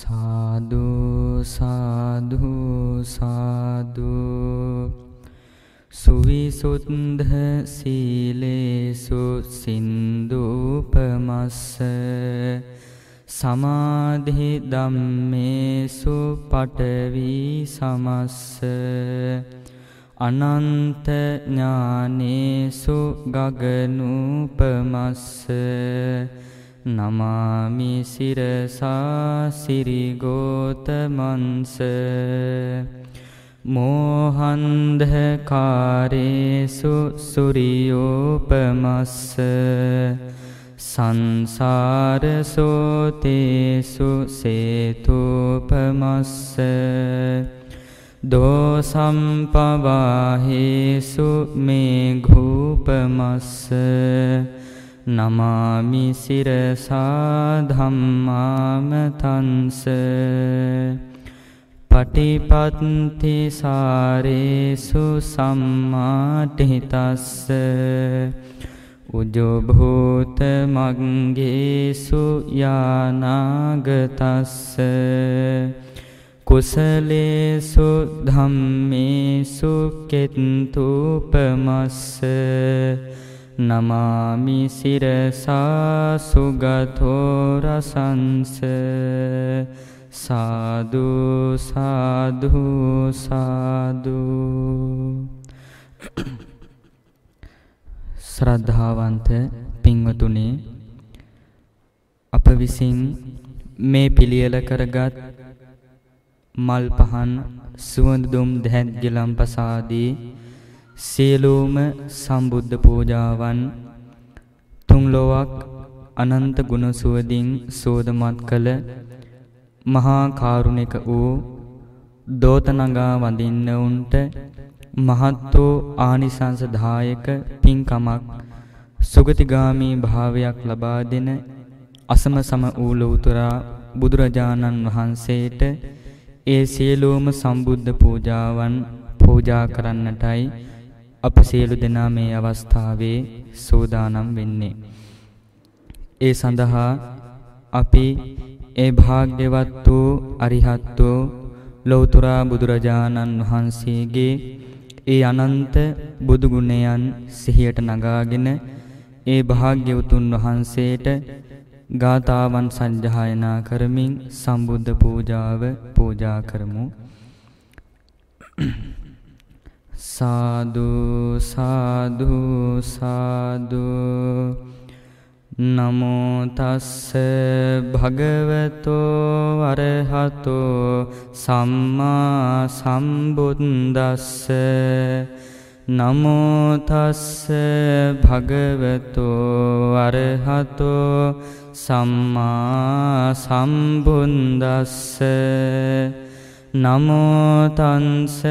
සාදු සාදු සාදු සුවිසුද්ධ සීලේසු සින්දුපමස්ස සමාධි ධම්මේසු පඨවි සමස්ස අනන්ත ඥානේසු ගගනූපමස්ස නමාමි සිරසා සිරිගෝතමන්ස මෝහන්ධකාරේසු සුරියෝපමස්ස සංසාරසෝතේසු සේතුපමස්ස දෝසම්පවාහේසු මේඝූපමස්ස නමාමි සිරසා ධම්මාමතන්ස පටිපත්ති සාරේසු සම්මාටිතස්ස උජොභූත මග්ගේසු යානාගතස්ස කුසලේසු ධම්මේසු කෙත්තුපමස්ස නමාමි සිරසා සුගතෝ රසංස සාදු සාදු සාදු ශ්‍රද්ධාවන්ත පින්වතුනි අප විසින් මේ පිළියෙල කරගත් මල් පහන් සුවඳ දුම් දැත් ගිලම් පසාදී සියලුම සම්බුද්ධ පූජාවන් තුන් ලොවක් අනන්ත ගුණ සුවදින් සෝදමත් කළ මහා කාරුණික වූ දෝතනගා වඳින්න උන්ට මහත් වූ ආනිසංසදායක පින්කමක් සුගතිගාමී භාවයක් ලබා දෙන අසම සම වූ ලෞතරා බුදුරජාණන් වහන්සේට ඒ සියලුම සම්බුද්ධ පූජාවන් පූජා කරන්නටයි අප සියලු දෙනා මේ අවස්ථාවේ සූදානම් වෙන්නේ. ඒ සඳහා අපි ඒ භාග්‍යවත් වූ අරිහත් වූ ලෞතර බුදුරජාණන් වහන්සේගේ ඒ අනන්ත බුදු ගුණයන් සිහියට නගාගෙන ඒ භාග්‍යවතුන් වහන්සේට ගාතාවන් සජ්ජායනා කරමින් සම්බුද්ධ පූජාව පූජා කරමු. සාදු සාදු සාදු. නමෝ තස්ස භගවතෝ අරහතෝ සම්මා සම්බුද්දස්ස. නමෝ තස්ස භගවතෝ අරහතෝ සම්මා සම්බුද්දස්ස. නමෝතන්ස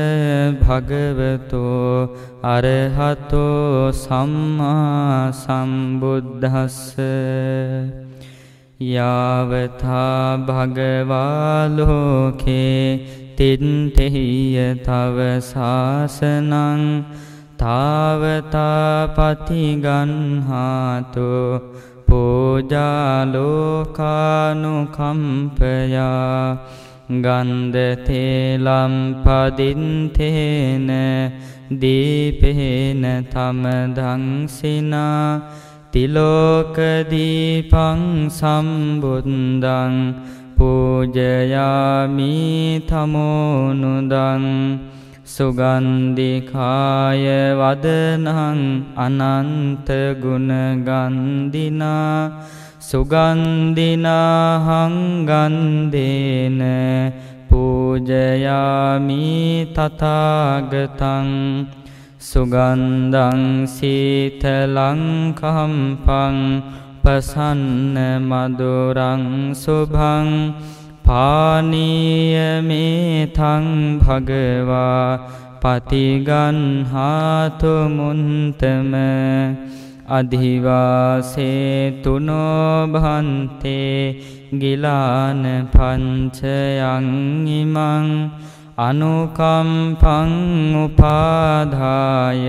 භගවතෝ අරහතෝ සම්මා සම්බුද්ධස්ස යාවතා භගවාලෝකේ තින්ටෙහිය තව ශාසනං තාවතා පතිගන්හාතු පෝජාලෝකානුකම්පයා ගන්ධතේලම් පදින්තේන දීපේන තමදංසිනා තිලෝකදීපං සම්බුද්දං පූජයාමි තමෝනුදං සුගන්ධිකාය වදනං අනන්තගුණගන්දිනා සුගන්දිනාහංගන්දේන පූජයාමි තතාගතං සුගන්ධං සීතලංකම්පං පසන්න මදුරං සුභං පානීයමේතං භගවා පතිගන්හාතු මුන්තම අධිවාසේතුනෝභන්තේ ගිලාන පංචයං ඉමං අනුකම්පං උපාදාය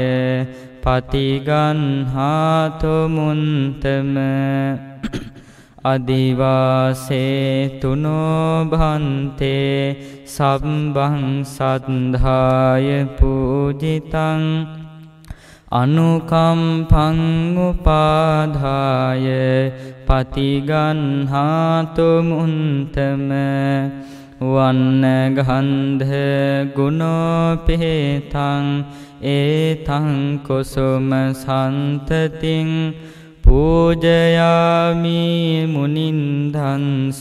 පතිගන්හාතු මුන්තම අදිවාසේ තුනෝභන්තේ සබ්බං සද්ධාය පූජිතං අනුකම්පං උපාධාය පතිගන්හාතු මුන්තම වන්න ගන්ධ ගුණෝපේතං ඒතං කුසුම සන්තතින් පූජයාමි මුනින්දන්ස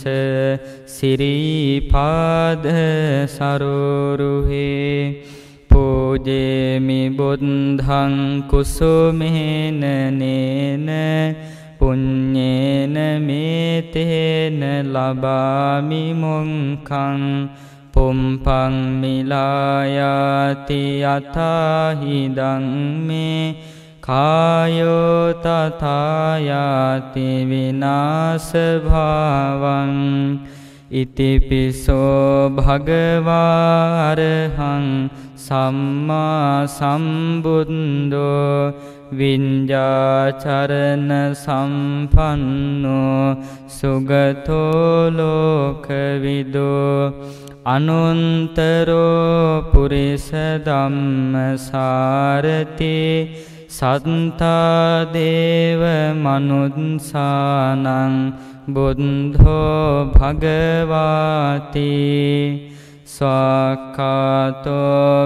සිරීපාද සරුරුහේ පූජේමි බුද්ධං කුසුමේනනේන පුඤ්ඤේන මේතේන ලබාමි මොංකං පුම්පං මිලායාති යතාහිදං මේ කායෝ තථායාති විනාශභාවං ඉතිපිසෝ භගවාරහං සම්මා සම්බුද්දෝ විඤ්ජාචරණ සම්පන්නෝ සුගතෝ ලෝකවිදෝ අනුන්තරෝ පුරිස ධම්මසාරති සත්තාදේව මනුත්සානං බුද්ධෝ භගවාති ස්වාක්කාතෝ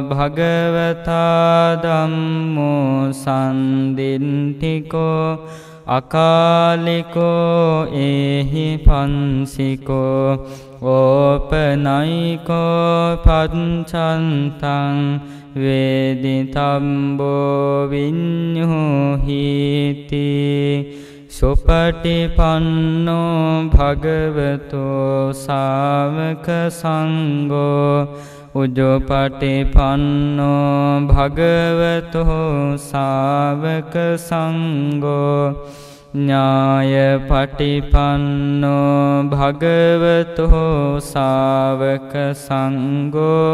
භගවතා දම්මෝ සන්දින්ටිකෝ අකාලිකෝ ඒහි පන්සිකෝ ඕපනයිකෝ පච්චන්තං වේදිතම්බෝ විඤ්ඤුහිති සුපටිපන්නෝ භගවතෝ සාවක සංඝෝ උජෝපටිපන්නෝ භගවතෝ සාවක සංඝෝ ඥාය පටිපන්නෝ භගවතෝ සාවක සංඝෝ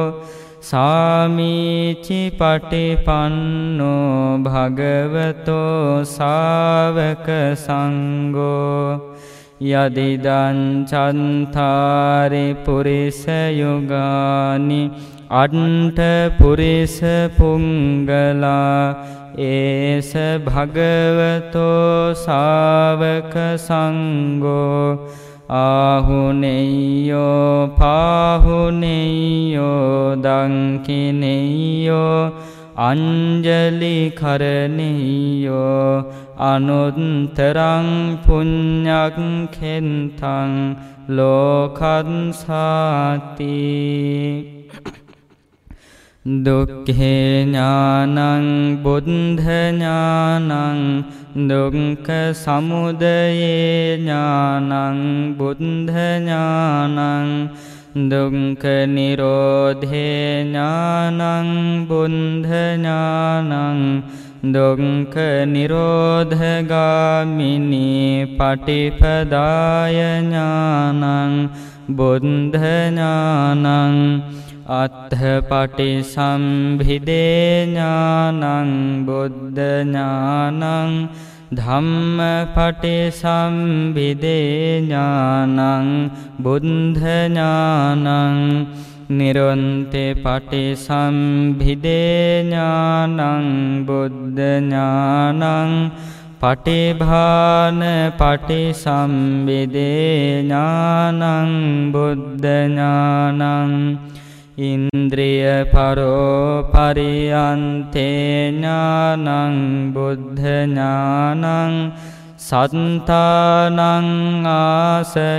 සාමීචි පටිපන්නෝ භගවතෝ සාවක සංගෝ යදිදංචන්තාරි පුරිසයුගානි අන්ට පුරිස පුංගලා ඒස භගවතෝ සාවක සංගෝ ආහුනෙයෝ පාහුනෙයෝ දංකිනෙයෝ අංජලි කරණීයෝ අනුත්තරං පුඤ්ඤක් කෙන්තං ලෝකන්සාති දුක්ඛේ ඥානං බුද්ධ ඥානං දුක්ඛ සමුදයේ ඥානං බුද්ධ ඥානං දුක්ඛ නිරෝධේ ඥානං බුද්ධ ඥානං දුක්ඛ නිරෝධගාමිනී පටිපදාය ඥානං බුද්ධ ඥානං අත්ථ පටි සම්භිදේ ඥානං බුද්ධ ඥානං ධම්ම පටි සම්භිදේ ඥානං බුද්ධ ඥානං නිරොන්තේ පටි සම්භිදේ ඥානං බුද්ධ ඥානං පටිභාන පටි සම්බිදේ ඥානං බුද්ධ ඥානං ඉන්ද්‍රිය පරෝ පරියන්තේ ඥානං බුද්ධ ඥානං සත්තානං ආසයානුසයේ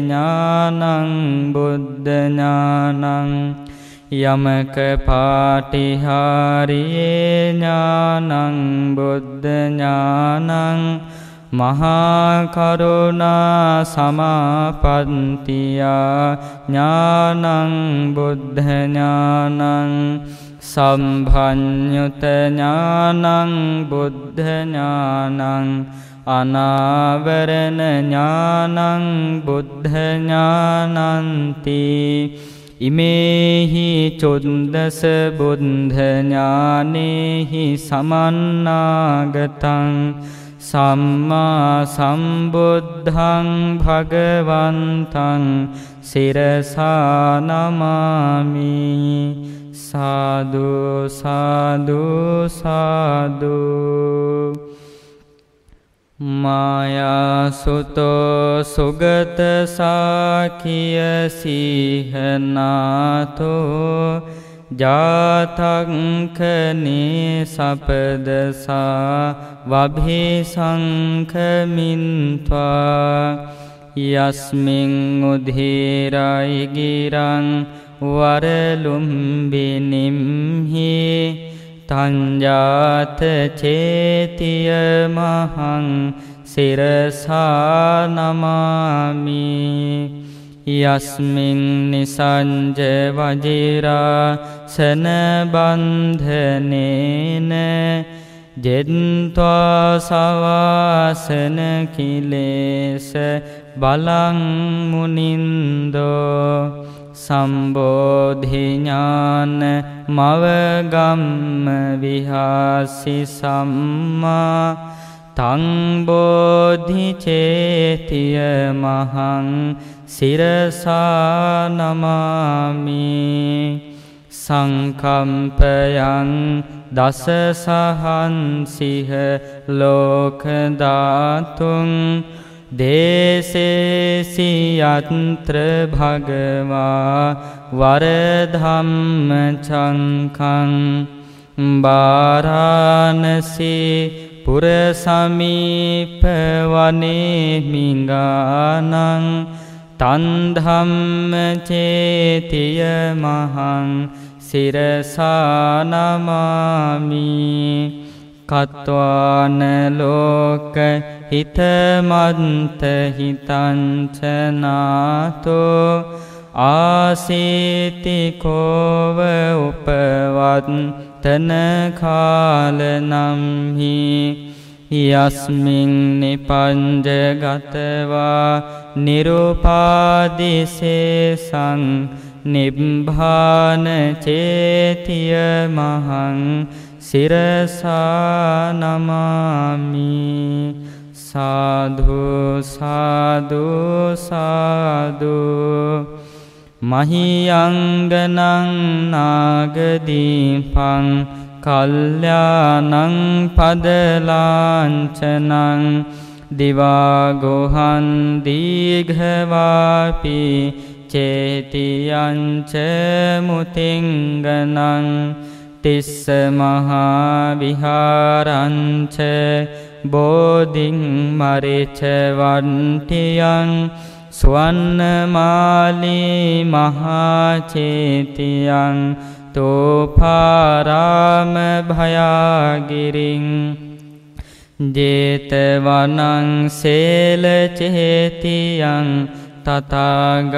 ඥානං බුද්ධ ඥානං යමක පාටිහාරියේ ඥානං බුද්ධ ඥානං මහාකරුණා සමාපන්තියා ඥානං බුද්ධ ඥානං සම්භඤ්ඤුත ඥානං බුද්ධ ඥානං අනාවරණ ඥානං බුද්ධ ඥානන්ති ඉමේහි චොද්දස බුද්ධ ඥානේහි සමන්නාගතං සම්මා සම්බුද්ධං භගවන්තං සිරසා නමාමි සාදු සාදු සාදු. මායාසුතෝ සුගත සාකිය සිහනාතෝ ජාතංකනේ සපදසා වභිසංකමින්ත්වා යස්මින් උධීරයිගිරං වරලුම්බිනිම්හි තංජාත චේතිය මහං සිරසා නමාමී යස්මින් නිසංජ වජිරා සනබන්ධනේන ජෙන්ත්වා සවාසන කිලේස බලංමුනින්දෝ සම්බෝධිඥාන මවගම්ම විහාසි සම්මා තංබෝධිචේතිය මහං සිරසානමාමි සංකම්පයන් දස සහන්සිහ ලෝකධාතුන් දේශේසියත්‍ර භගවා වරධම්ම චංකං බාරාණසී පුරසමීප වනේ මිඟානං තන්ධම්ම චේතිය මහං සිරසානමාමි. කත්වානලෝක හිතමන්ත හිතංචනාතෝ. ආසීතිකෝව උපවත්තන කාලනම්හි. යස්මින් නිපංජගතවා නිරුපාදිසේසං නිබ්භානචේතිය මහං සිරසානමාමි. සාධු සාධු සාධු. මහියංගනං නාගදීපං කල්්‍යානං පදලාංචනං. දිවාගොහන් දීඝවාපි චේතියංච මුතිංගනං තිස්ස මහාවිහාරංච බෝධිං මරිචවන්ටියන් ස්වන්නමාලී මහාචේතියන් තෝපාරාම භයාගිරින් ජේතවනං සේලචෙහෙතියන් තතාගාචරගාමකං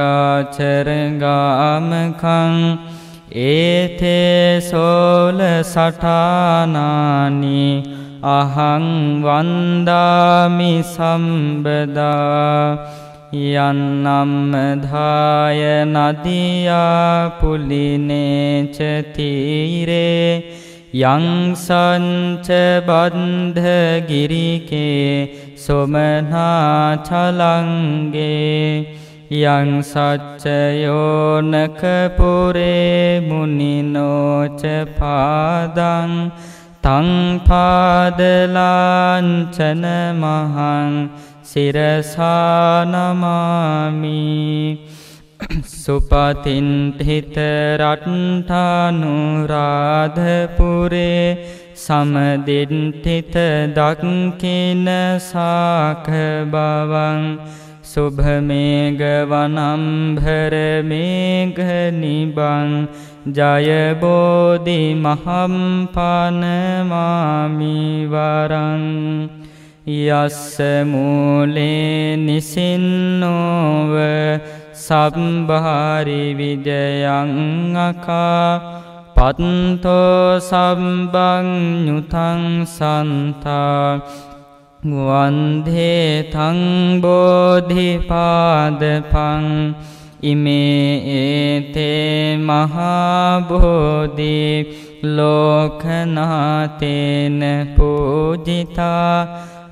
ඒතේ සෝල සටානානි අහං වන්දාමි සම්බදා යන්නම්මධාය නදියාපුලිනේචතීරේ යංසංච බන්ධගිරිකේ සොමනාචලංගේ යං සච්චයෝනකපුරේ මුනිනෝච පාදං තංපාදලාංචන මහං සිරසානමාමි සුපතින්හිත රට්ඨානුරාධපුරේ සමදින්හිත දක්කින සාක බවං සුභමේගවනම්භරමේඝනිබං ජයබෝධි මහම්පනමාමිවරං යස්ස මූලේ නිසින්නෝව සම්භාරි විජයං අකා පත්තෝ සම්බංඥුතං සන්තා වන්දේ තංබෝධිපාදපං ඉමේ ඒතේ මහාබෝධි ලෝකනාතේන පූජිතා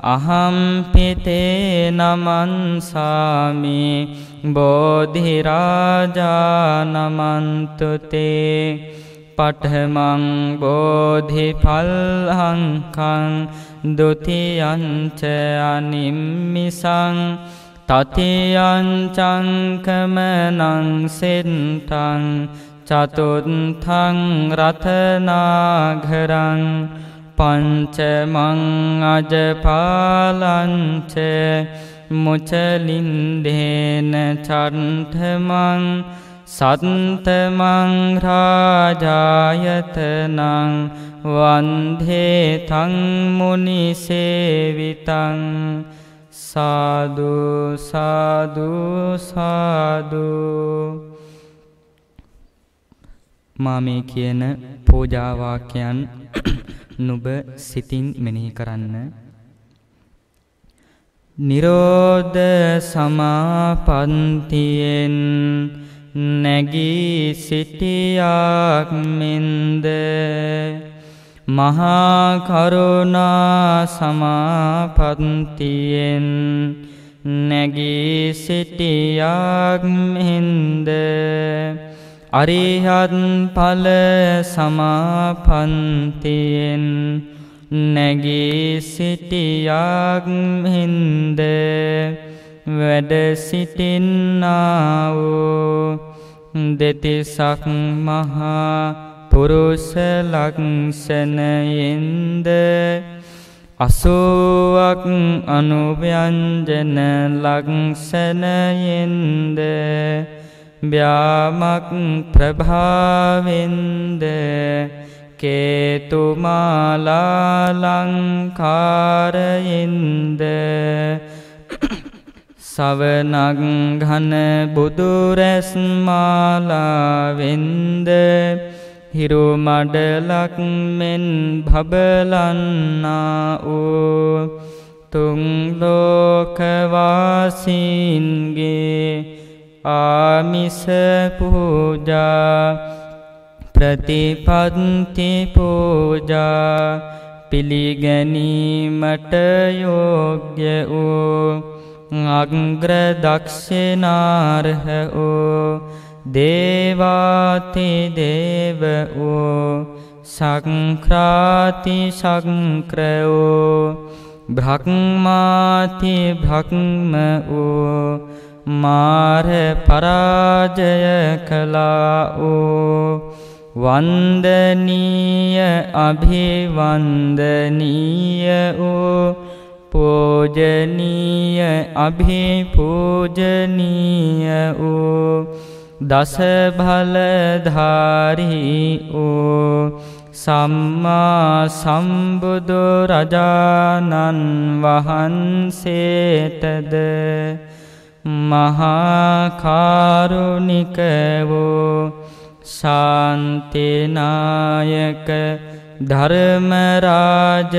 අහම්පිතේ නමන්සාමි බෝධිරාජානමන්තුතේ පටමං බෝධිපල්හංකං දුතියංච අනිම්මිසං තතියංචංකමනං සෙන්ටං චතුත්ථං රතනාඝරං පංචමං අජපාලංච මුචලින්දේන චන්ඨමං සත්තමං රාජායතනං වන්දේ තං මුනිසේවිතං සාදු සාදු සාදු මා මේ කියන පූජාවාක්‍යයන් නුබ සිතින් මෙනෙහි කරන්න. නිරෝධ සමාපන්තියෙන් නැගී සිටියක් මෙන්ද මහාකරුණා සමාපත්තියෙන් නැගී සිටියක් මෙහින්ද අරිහත් පල සමාපන්තියෙන් නැගී සිටියක් මෙහින්ද වැඩ සිටින්නා වූ දෙතිසක් මහා පුරුෂ ලක්ෂණයෙන්ද අසුවක් අනුව්‍යංජන ලක්ෂණයෙන්ද ව්‍යාමක් ප්‍රභාවෙන්ද කේතුමාලාලංකාරයෙන්ද සවනක් घन බුදුරැස් මාලාවෙන්ද හිරු මඩලක් මෙන් භබලන්නා වූ තුන් ලෝකවාසීන්ගේ ආමිස පූජා ප්‍රතිපත්ති පූජා පිළිගැනීමට යෝග්‍ය වූ අග්‍රදක්ෂනාර්හ වූ දේවාති දේව වූ සක්්‍රාති ශක්‍රයෝ බ්‍රහ්මාති බ්‍රහ්ම වූ මාර පරාජය කලා වූ වන්දනීය අභිවන්දනීය වූ පෝජනීය අභිපූජනීය වූ දස බලධාරී වූ සම්මා සම්බුදු රජාණන් වහන්සේටද මහාකාරුණික වූ ශාන්තිනායක ධර්මරාජයන්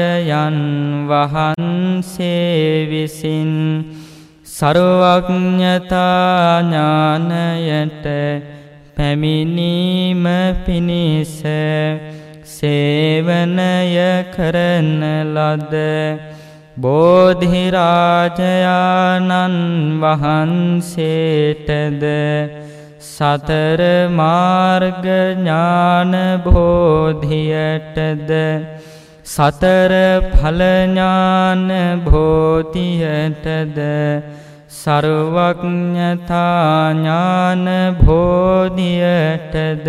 වහන්සේ විසින් සරුවඥතාඥානයට පැමිණීම පිණිස සේවනය කරන ලද බෝධිරාජයාණන් වහන්සේටද සතර මාර්ගඥාන බෝධියටද සතර ඵලඥාන බෝධියටද සරුවඥතාඥාන බෝධියටද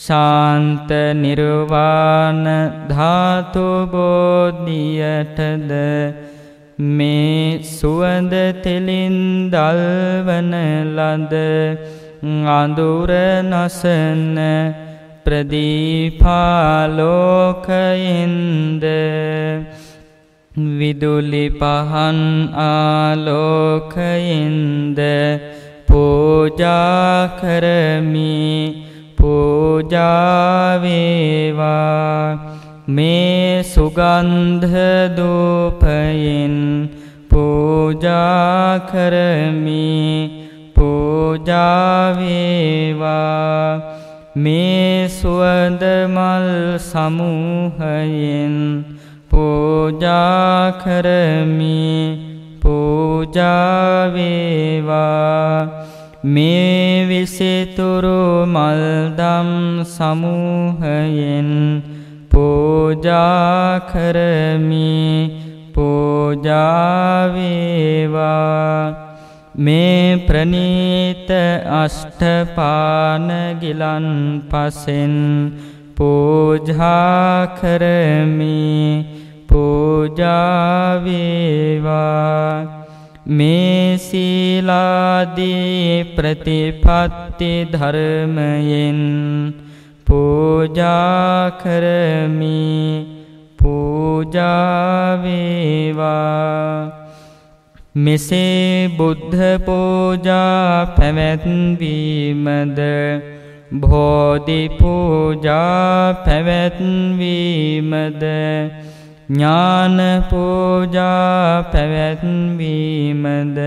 ශාන්ත නිර්වාණ ධාතුබෝධියටද මේ සුවඳ තෙලින් දල්වන ලද අඳුර නසන ප්‍රදීපාලෝකයින්ද විදුලි පහන් ආලෝකයින්ද පූජාකරමි පූජාවේවා මේ සුගන්ධදූපයින් පූජාකරමි පූජාවේවා. මේ සුවදමල් සමූහයෙන් පූජා කරමි. පූජාවේවා. මේ විසිතුරු මල්දම් සමූහයෙන් පූජා කරමි. පූජාවේවා. මේ ප්‍රනීත අෂ්ඨපාන ගිලන් පසෙන් පූජා කරමි පූජාවේවා මේ සීලාදී ප්‍රතිපත්ති ධර්මයෙන් පූජා කරමි පූජාවේවා මෙසේ බුද්ධ පූජා පැවැත්වීමද බෝධි පූජා පැවැත්වීමද ඥාන පූජා පැවැත්වීමද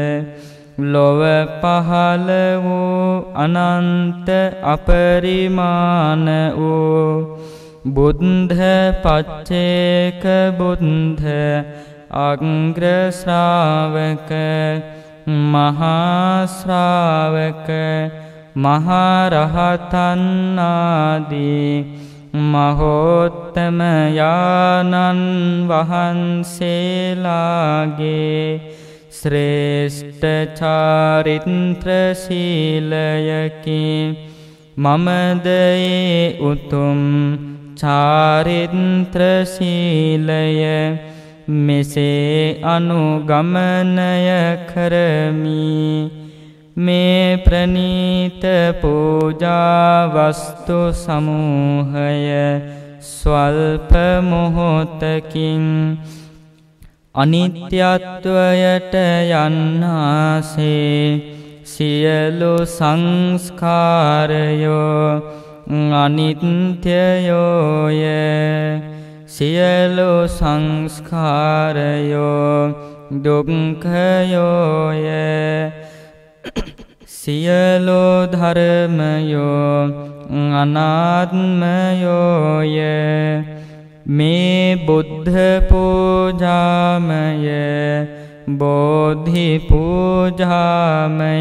ලොව පහළ වූ අනන්ත අපරිමාණ වූ බුද්ධ පච්චේක බුද්ධ අග්‍රශ්‍රාවක මහාශ්‍රාවක මහරහතන්නාදී මහෝත්තමයානන් වහන්සේලාගේ ශ්‍රේෂ්ඨචාරිත්‍රශීලයකි මමදයේ උතුම් චාරිත්‍රශීලය මෙසේ අනුගමනය කරමි. මේ ප්‍රනීත පූජාවස්තු සමූහය ස්වල්ප මොහොතකින් අනිත්‍යත්වයට යන්නාසේ සියලු සංස්කාරයෝ අනිත්‍යයෝය. සියලු සංස්කාරයෝ දුක්ඛයෝය සියලු ධර්මයෝ අනාත්මයෝය මේ බුද්ධ පූජාමය බෝධි පූජාමය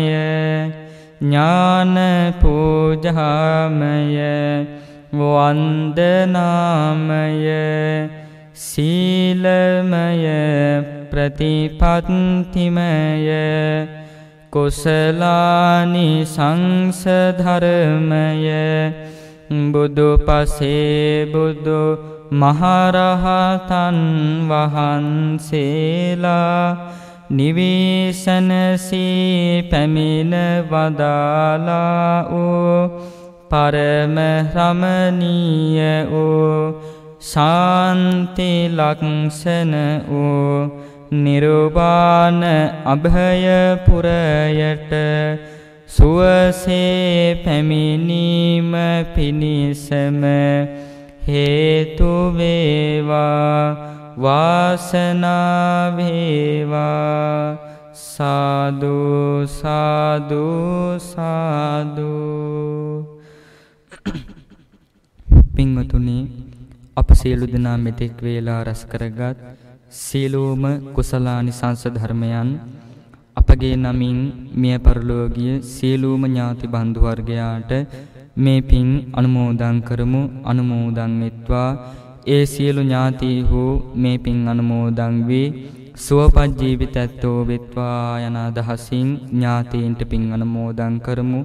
ඥාන පූජාමය වන්දනාමය සීලමය ප්‍රතිපත්තිමය කුසලානි සංසධර්මය බුදු පසේ බුදු මහරහතන් වහන්සේලා නිවීසනසී පැමිණ වදාලා වූ පරම රමණීය වූ ශාන්ති ලක්ෂණ වූ නිර්වාණ අභයපුරයට සුවසේ පැමිණීම පිණිසම හේතු වේවා වාසනාව වේවා. සාදු සාදු සාදු. පින්වතුනි අප සියලු දෙනා මෙතෙක් වේලා රැස් කරගත් සීලෝම කුසලානි සංස ධර්මයන් අපගේ නමින් මිය පරලෝකීය සියලුම ඥාති බන්දු වර්ගයාට මේ පින් අනුමෝදන් කරමු අනුමෝදන් වෙත්වා. ඒ සියලු ඥාතීහු මේ පින් අනුමෝදන් වී සුවපත් ජීවිතත්වෝ වෙත්වා යන අදහසින් ඥාතීන්ට පින් අනුමෝදන් කරමු.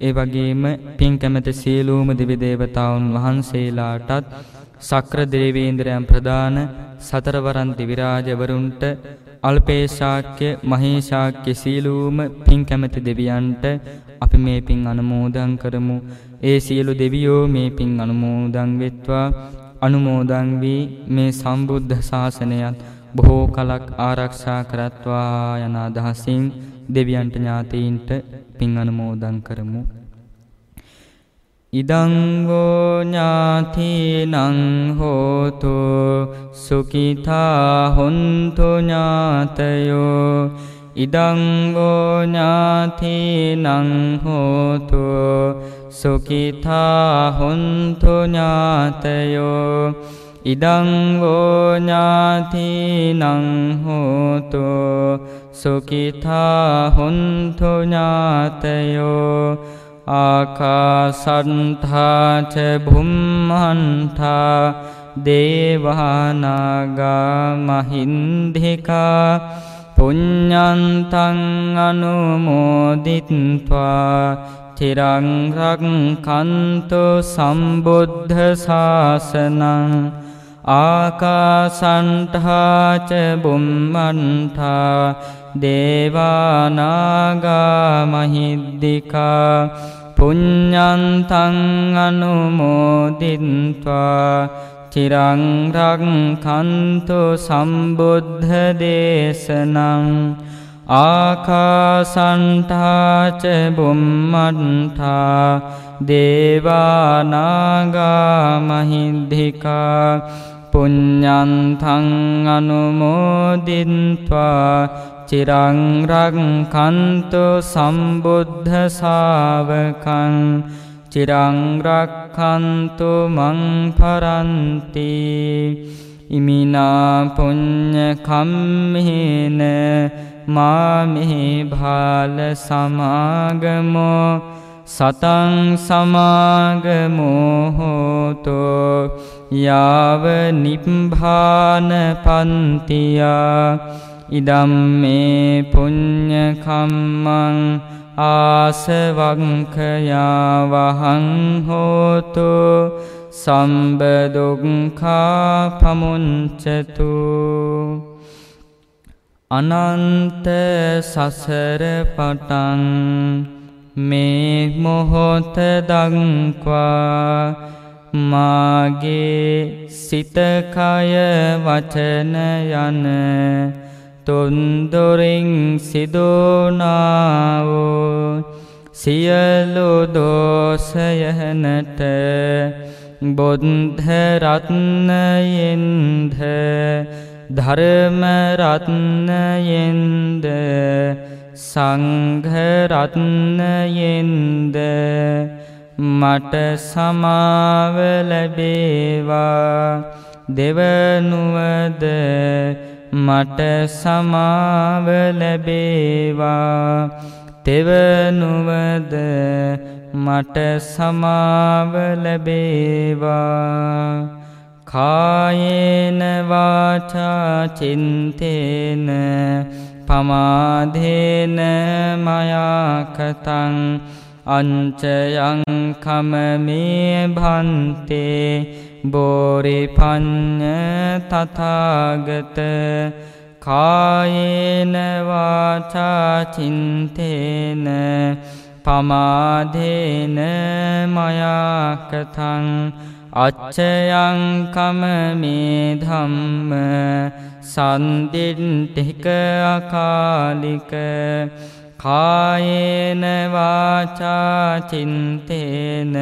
ඒ වගේම පින් කැමැති සියලුම දිව්‍ය දේවතාවුන් වහන්සේලාටත් සක්‍ර දේවේන්ද්‍රයන් ප්‍රදාන සතරවරන් දිවිරාජවරුන්ට අල්පේශාක්‍ය මහේශාක්‍ය සීලූම පින් කැමැති දෙවියන්ට අපි මේ පින් අනුමෝදන් කරමු. ඒ සියලු දෙවියෝ මේ පින් අනුමෝදන් වෙත්වා අනුමෝදන් වී මේ සම්බුද්ධ ශාසනයත් බොහෝ කලක් ආරක්ෂා කරත්වා යන අදහසින් දෙවියන්ට ඥාතීන්ට පින් අනුමෝදන් කරමු. ඉදං වූ ඥාතිනං හෝතු සුඛිතා හොන්තු ඥාතයෝ ඉදං වූ ඥාතිනං හෝතු සුඛිතා හොන්තු ඥාතයෝ ඉදං වෝ ඥාතිනං හෝතු සුකිතා හොන්තු ඥාතයෝ ආකාසන්තාච බුම්මන්තා දේවානාගා මහින්දිකා පුඤ්ඤන්තං අනුමෝදිත්වා තිරංරක්කන්තු සම්බුද්ධ ශාසනං ආකාසන්ටහාච බුම්මන්ටා දේවානාගා මහිද්දිකා පුඤ්ඤන්තං අනුමෝදිත්වා චිරංරක්කන්තු සම්බුද්ධ දේශනං ආකාසන්ටාච බුම්මන්ටා දේවානාගා මහින්දිකා පුඤ්ඤන්තං අනුමෝදිත්වා චිරංරක්කන්තු සම්බුද්ධ ශාවකං චිරංරක්කන්තු මං පරන්ති ඉමිනා පුඤ්ඤ කම්මේන මාමෙහි භාල සමාගමෝ සතං සමාගමෝ හෝතෝ යාව නිබ්බාන පන්තියා. ඉදම් මේ පුඤ්ඤ කම්මං ආසවංකයාවහං හෝතු. සම්බදුක්ඛා පමුංචතු. අනන්ත සසර පටන් මේ මොහොත දක්වා මාගේ සිතකය වචන යන තුන්දොරින් සිදුනාවෝ සියලු දෝසයහනට බොද්ධරත්නයෙන්ද ධර්මරත්නයෙන්ද සංඝරත්නයෙන්ද මට සමාව ලැබේවා. දෙවනුවද මට සමාව ලැබේවා. තෙවනුවද මට සමාව ලැබේවා. කායේන වාචා චින්තේන පමාදේන මයාකතං අංචයං කමමේ භන්තේ බෝරිපඤ්ඤ තථාගත කායේන වාචා චින්තේන පමාදේන මයාකතං අච්චයං කමමේ ධම්ම සන්දිට්ඨික අකාලික කායේන වාචා චින්තේන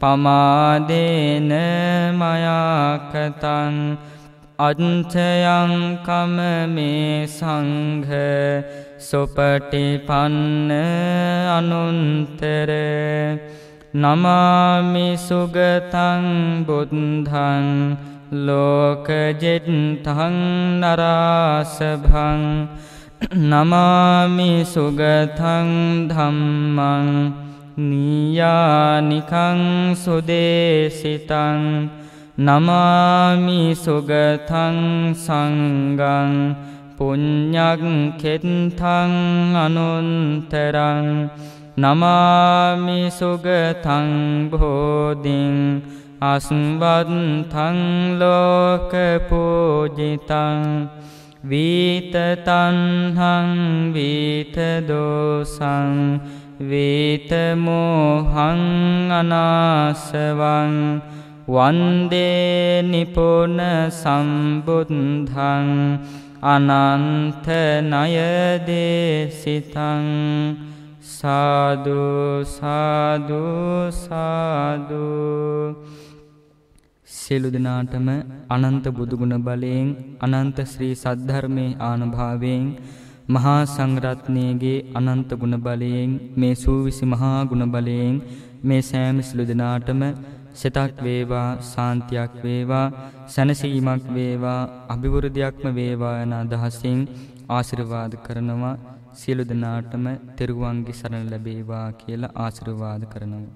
පමාදේන මයාකතං අච්චයං කම මේ සංඝ සුපටිපන්න අනුන්තර නමාමි සුගතං බුද්ධං ලෝකජෙත්තං නරාසභං නමාමි සුගතං ධම්මං නීයානිකං සුදේසිතං නමාමි සුගතං සංගං පුඤ්ඤක් කෙත්තං අනුන්තරං නමාමි සුගතං බෝධින් අස්වත්තං ලෝක පූජිතං වීතතන්හං වීතදෝසං වේතමෝහං අනාසවං වන්දේ නිපුන සම්බුද්ධං අනන්තනයදේසිතං සාදුසාදුසාදු සියලු දෙනාටම අනන්ත බුදුගුණ බලයෙන් අනන්ත ශ්‍රී සද්ධර්මයේ ආනුභාවයෙන් මහා සංඝරත්නයේගේ අනන්ත ගුණ බලයෙන් මේ සූවිසි මහා ගුණ බලයෙන් මේ සෑම සිළු දෙනාටම සිතක් වේවා සාන්තියක් වේවා සැනසීමක් වේවා අභිවෘද්ධියක්ම වේවා යන අදහසින් ආශිර්වාද කරනවා. සියලු දෙනාටම තෙරුවන්ගේ සරණ ලැබේවා කියලා ආශිර්වාද කරනවා.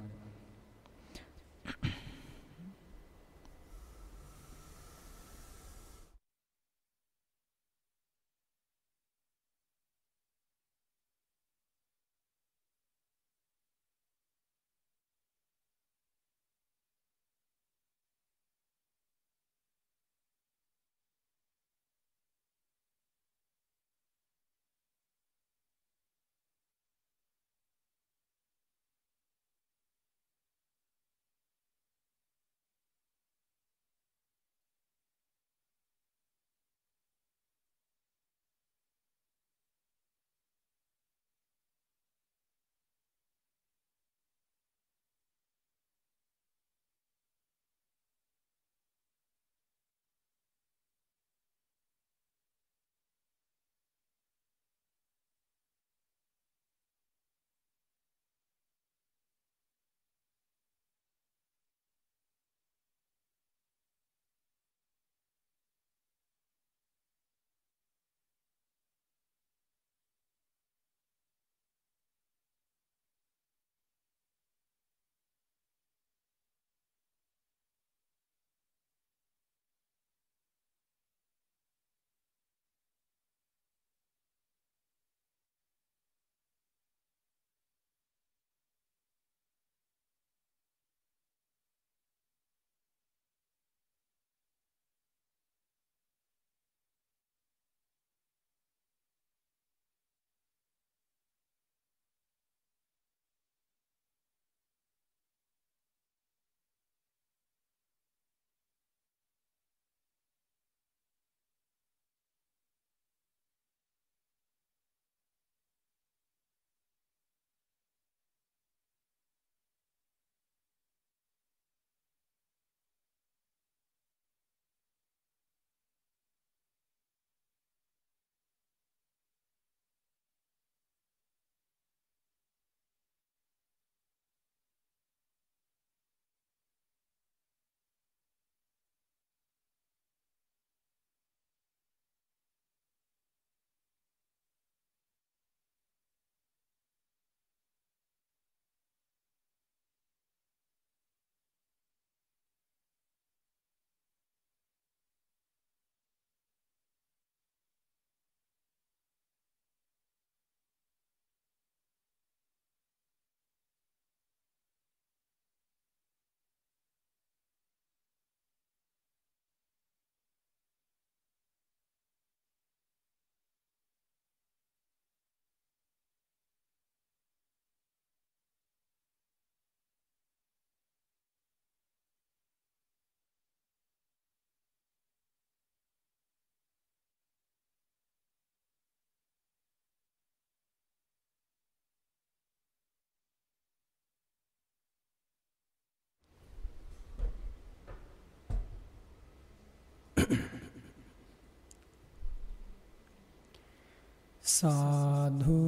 සාධු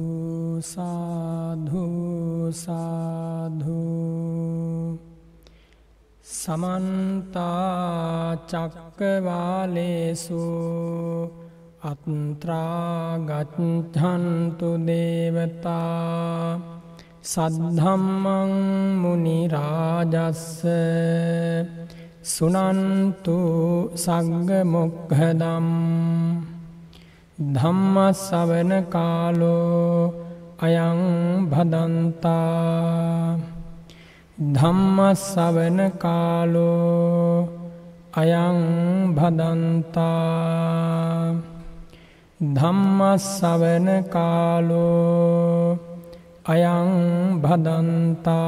සාධු සාධු සමන්තා චක්කවාලේසු අත්ත්‍රාගච්ඡන්තු දේවතා සද්ධම්මං මුනි රාජස්ස සුනන්තු සග්ග මොක්ඛදම් ධම්මස්සවන කාලෝ අයං භදන්තා ධම්මස්සවන කාලෝ අයං භදන්තා ධම්මස්සවන කාලෝ අයං භදන්තා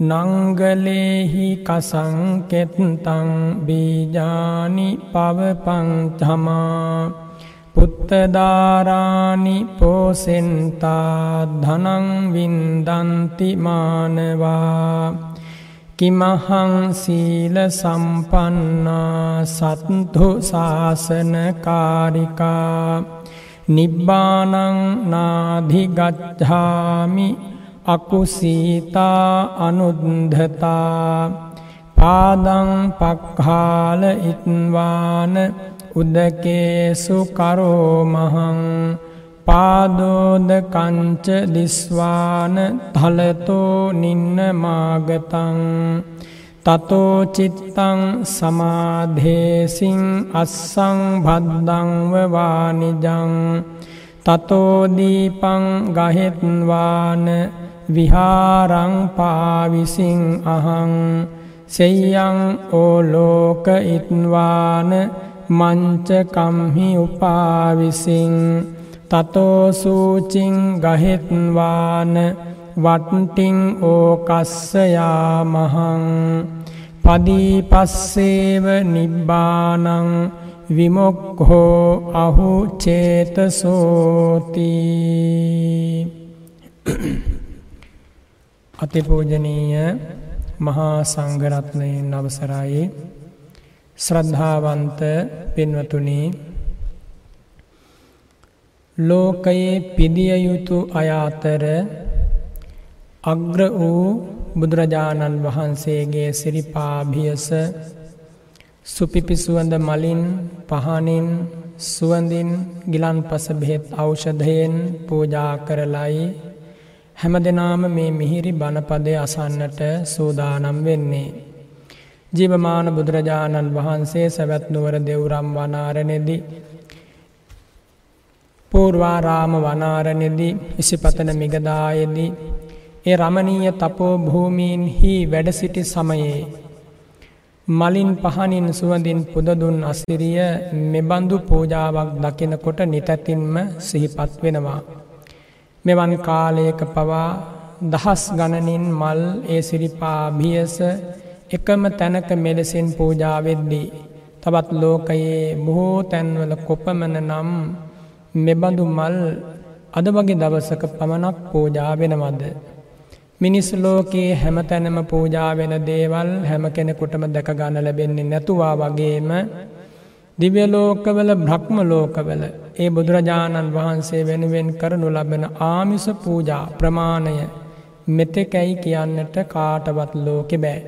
නංගලේහි කසංකෙත්තං බීජානි පවපංචමා පුත්තදාරානි පෝසෙන්තා ධනංවින්දන්තිමානවා කිමහං සීල සම්පන්නා සත්තු ශාසනකාරිකා නිබ්බානං නාධිගච්ඡාමි අකුසීතා අනුද්ධතා පාදං පක්ඛාල ඉත්වාන උදකේසු කරෝමහං පාදෝද කංච දිස්වාන තලතෝ නින්න මාගතං තතෝ චිත්තං සමාධේසින් අස්සං භද්දංව වානිජං තතෝ දීපං ගහෙත්වාන විහාරං පාවිසිං අහං සෙය්යං ඕලෝක ඉත්වාන මංචකම්හි උපාවිසිං තතෝසූචිං ගහෙත්වාන වට්ටිං ඕකස්සයාමහං පදීපස්සේව නිබ්බානං විමොක්හෝ අහු චේතසෝතිී අතිපූජනීය මහා සංඝරත්නයෙන් අවසරයි. ශ්‍රද්ධාවන්ත පින්වතුනි ලෝකයේ පිදිය යුතු අය අතර අග්‍ර වූ බුදුරජාණන් වහන්සේගේ සිරිපාභියස සුපිපිසුවඳ මලින් පහනින් සුවඳින් ගිලන් පස බෙහෙත් ඖෂධයෙන් පූජා කරලයි. හැම දෙනාම මේ මිහිරි බණපදය අසන්නට සූදානම් වෙන්නේ. ජීවමාන බුදුරජාණන් වහන්සේ සැවැත්නුවර දෙවුරම් වනාරනෙදි. පූර්වාරාම වනාරනෙදි ඉසිපතන මිගදායේදී ඒ රමණීය තපෝ භූමීන්හි වැඩසිටි සමයේ මලින් පහනින් සුවඳින් පුදදුන් අසිරිය මෙබඳු පූජාවක් දකිනකොට නිතැතින්ම සිහිපත් වෙනවා. මෙවන් කාලයක පවා දහස් ගණනින් මල් ඒ සිරිපා බියස එකම තැනක මෙලෙසින් පූජාවෙද්දී. තවත් ලෝකයේ බොහෝ තැන්වල කොපමන නම් මෙබඳු මල් අද වගේ දවසක පමණක් පූජා වෙනවද. මිනිස් ලෝකයේ හැම තැනම පූජා වෙන දේවල් හැම කෙනෙකුටම දැක ගන්න ලැබෙන්නේ නැතුවා වගේම දිව්‍යලෝකවල බ්‍රහ්ම ලෝකවල ඒ බුදුරජාණන් වහන්සේ වෙනුවෙන් කරනු ලබන ආමිස පූජා ප්‍රමාණය මෙතෙකැයි කියන්නට කාටවත් ලෝකෙ බෑ.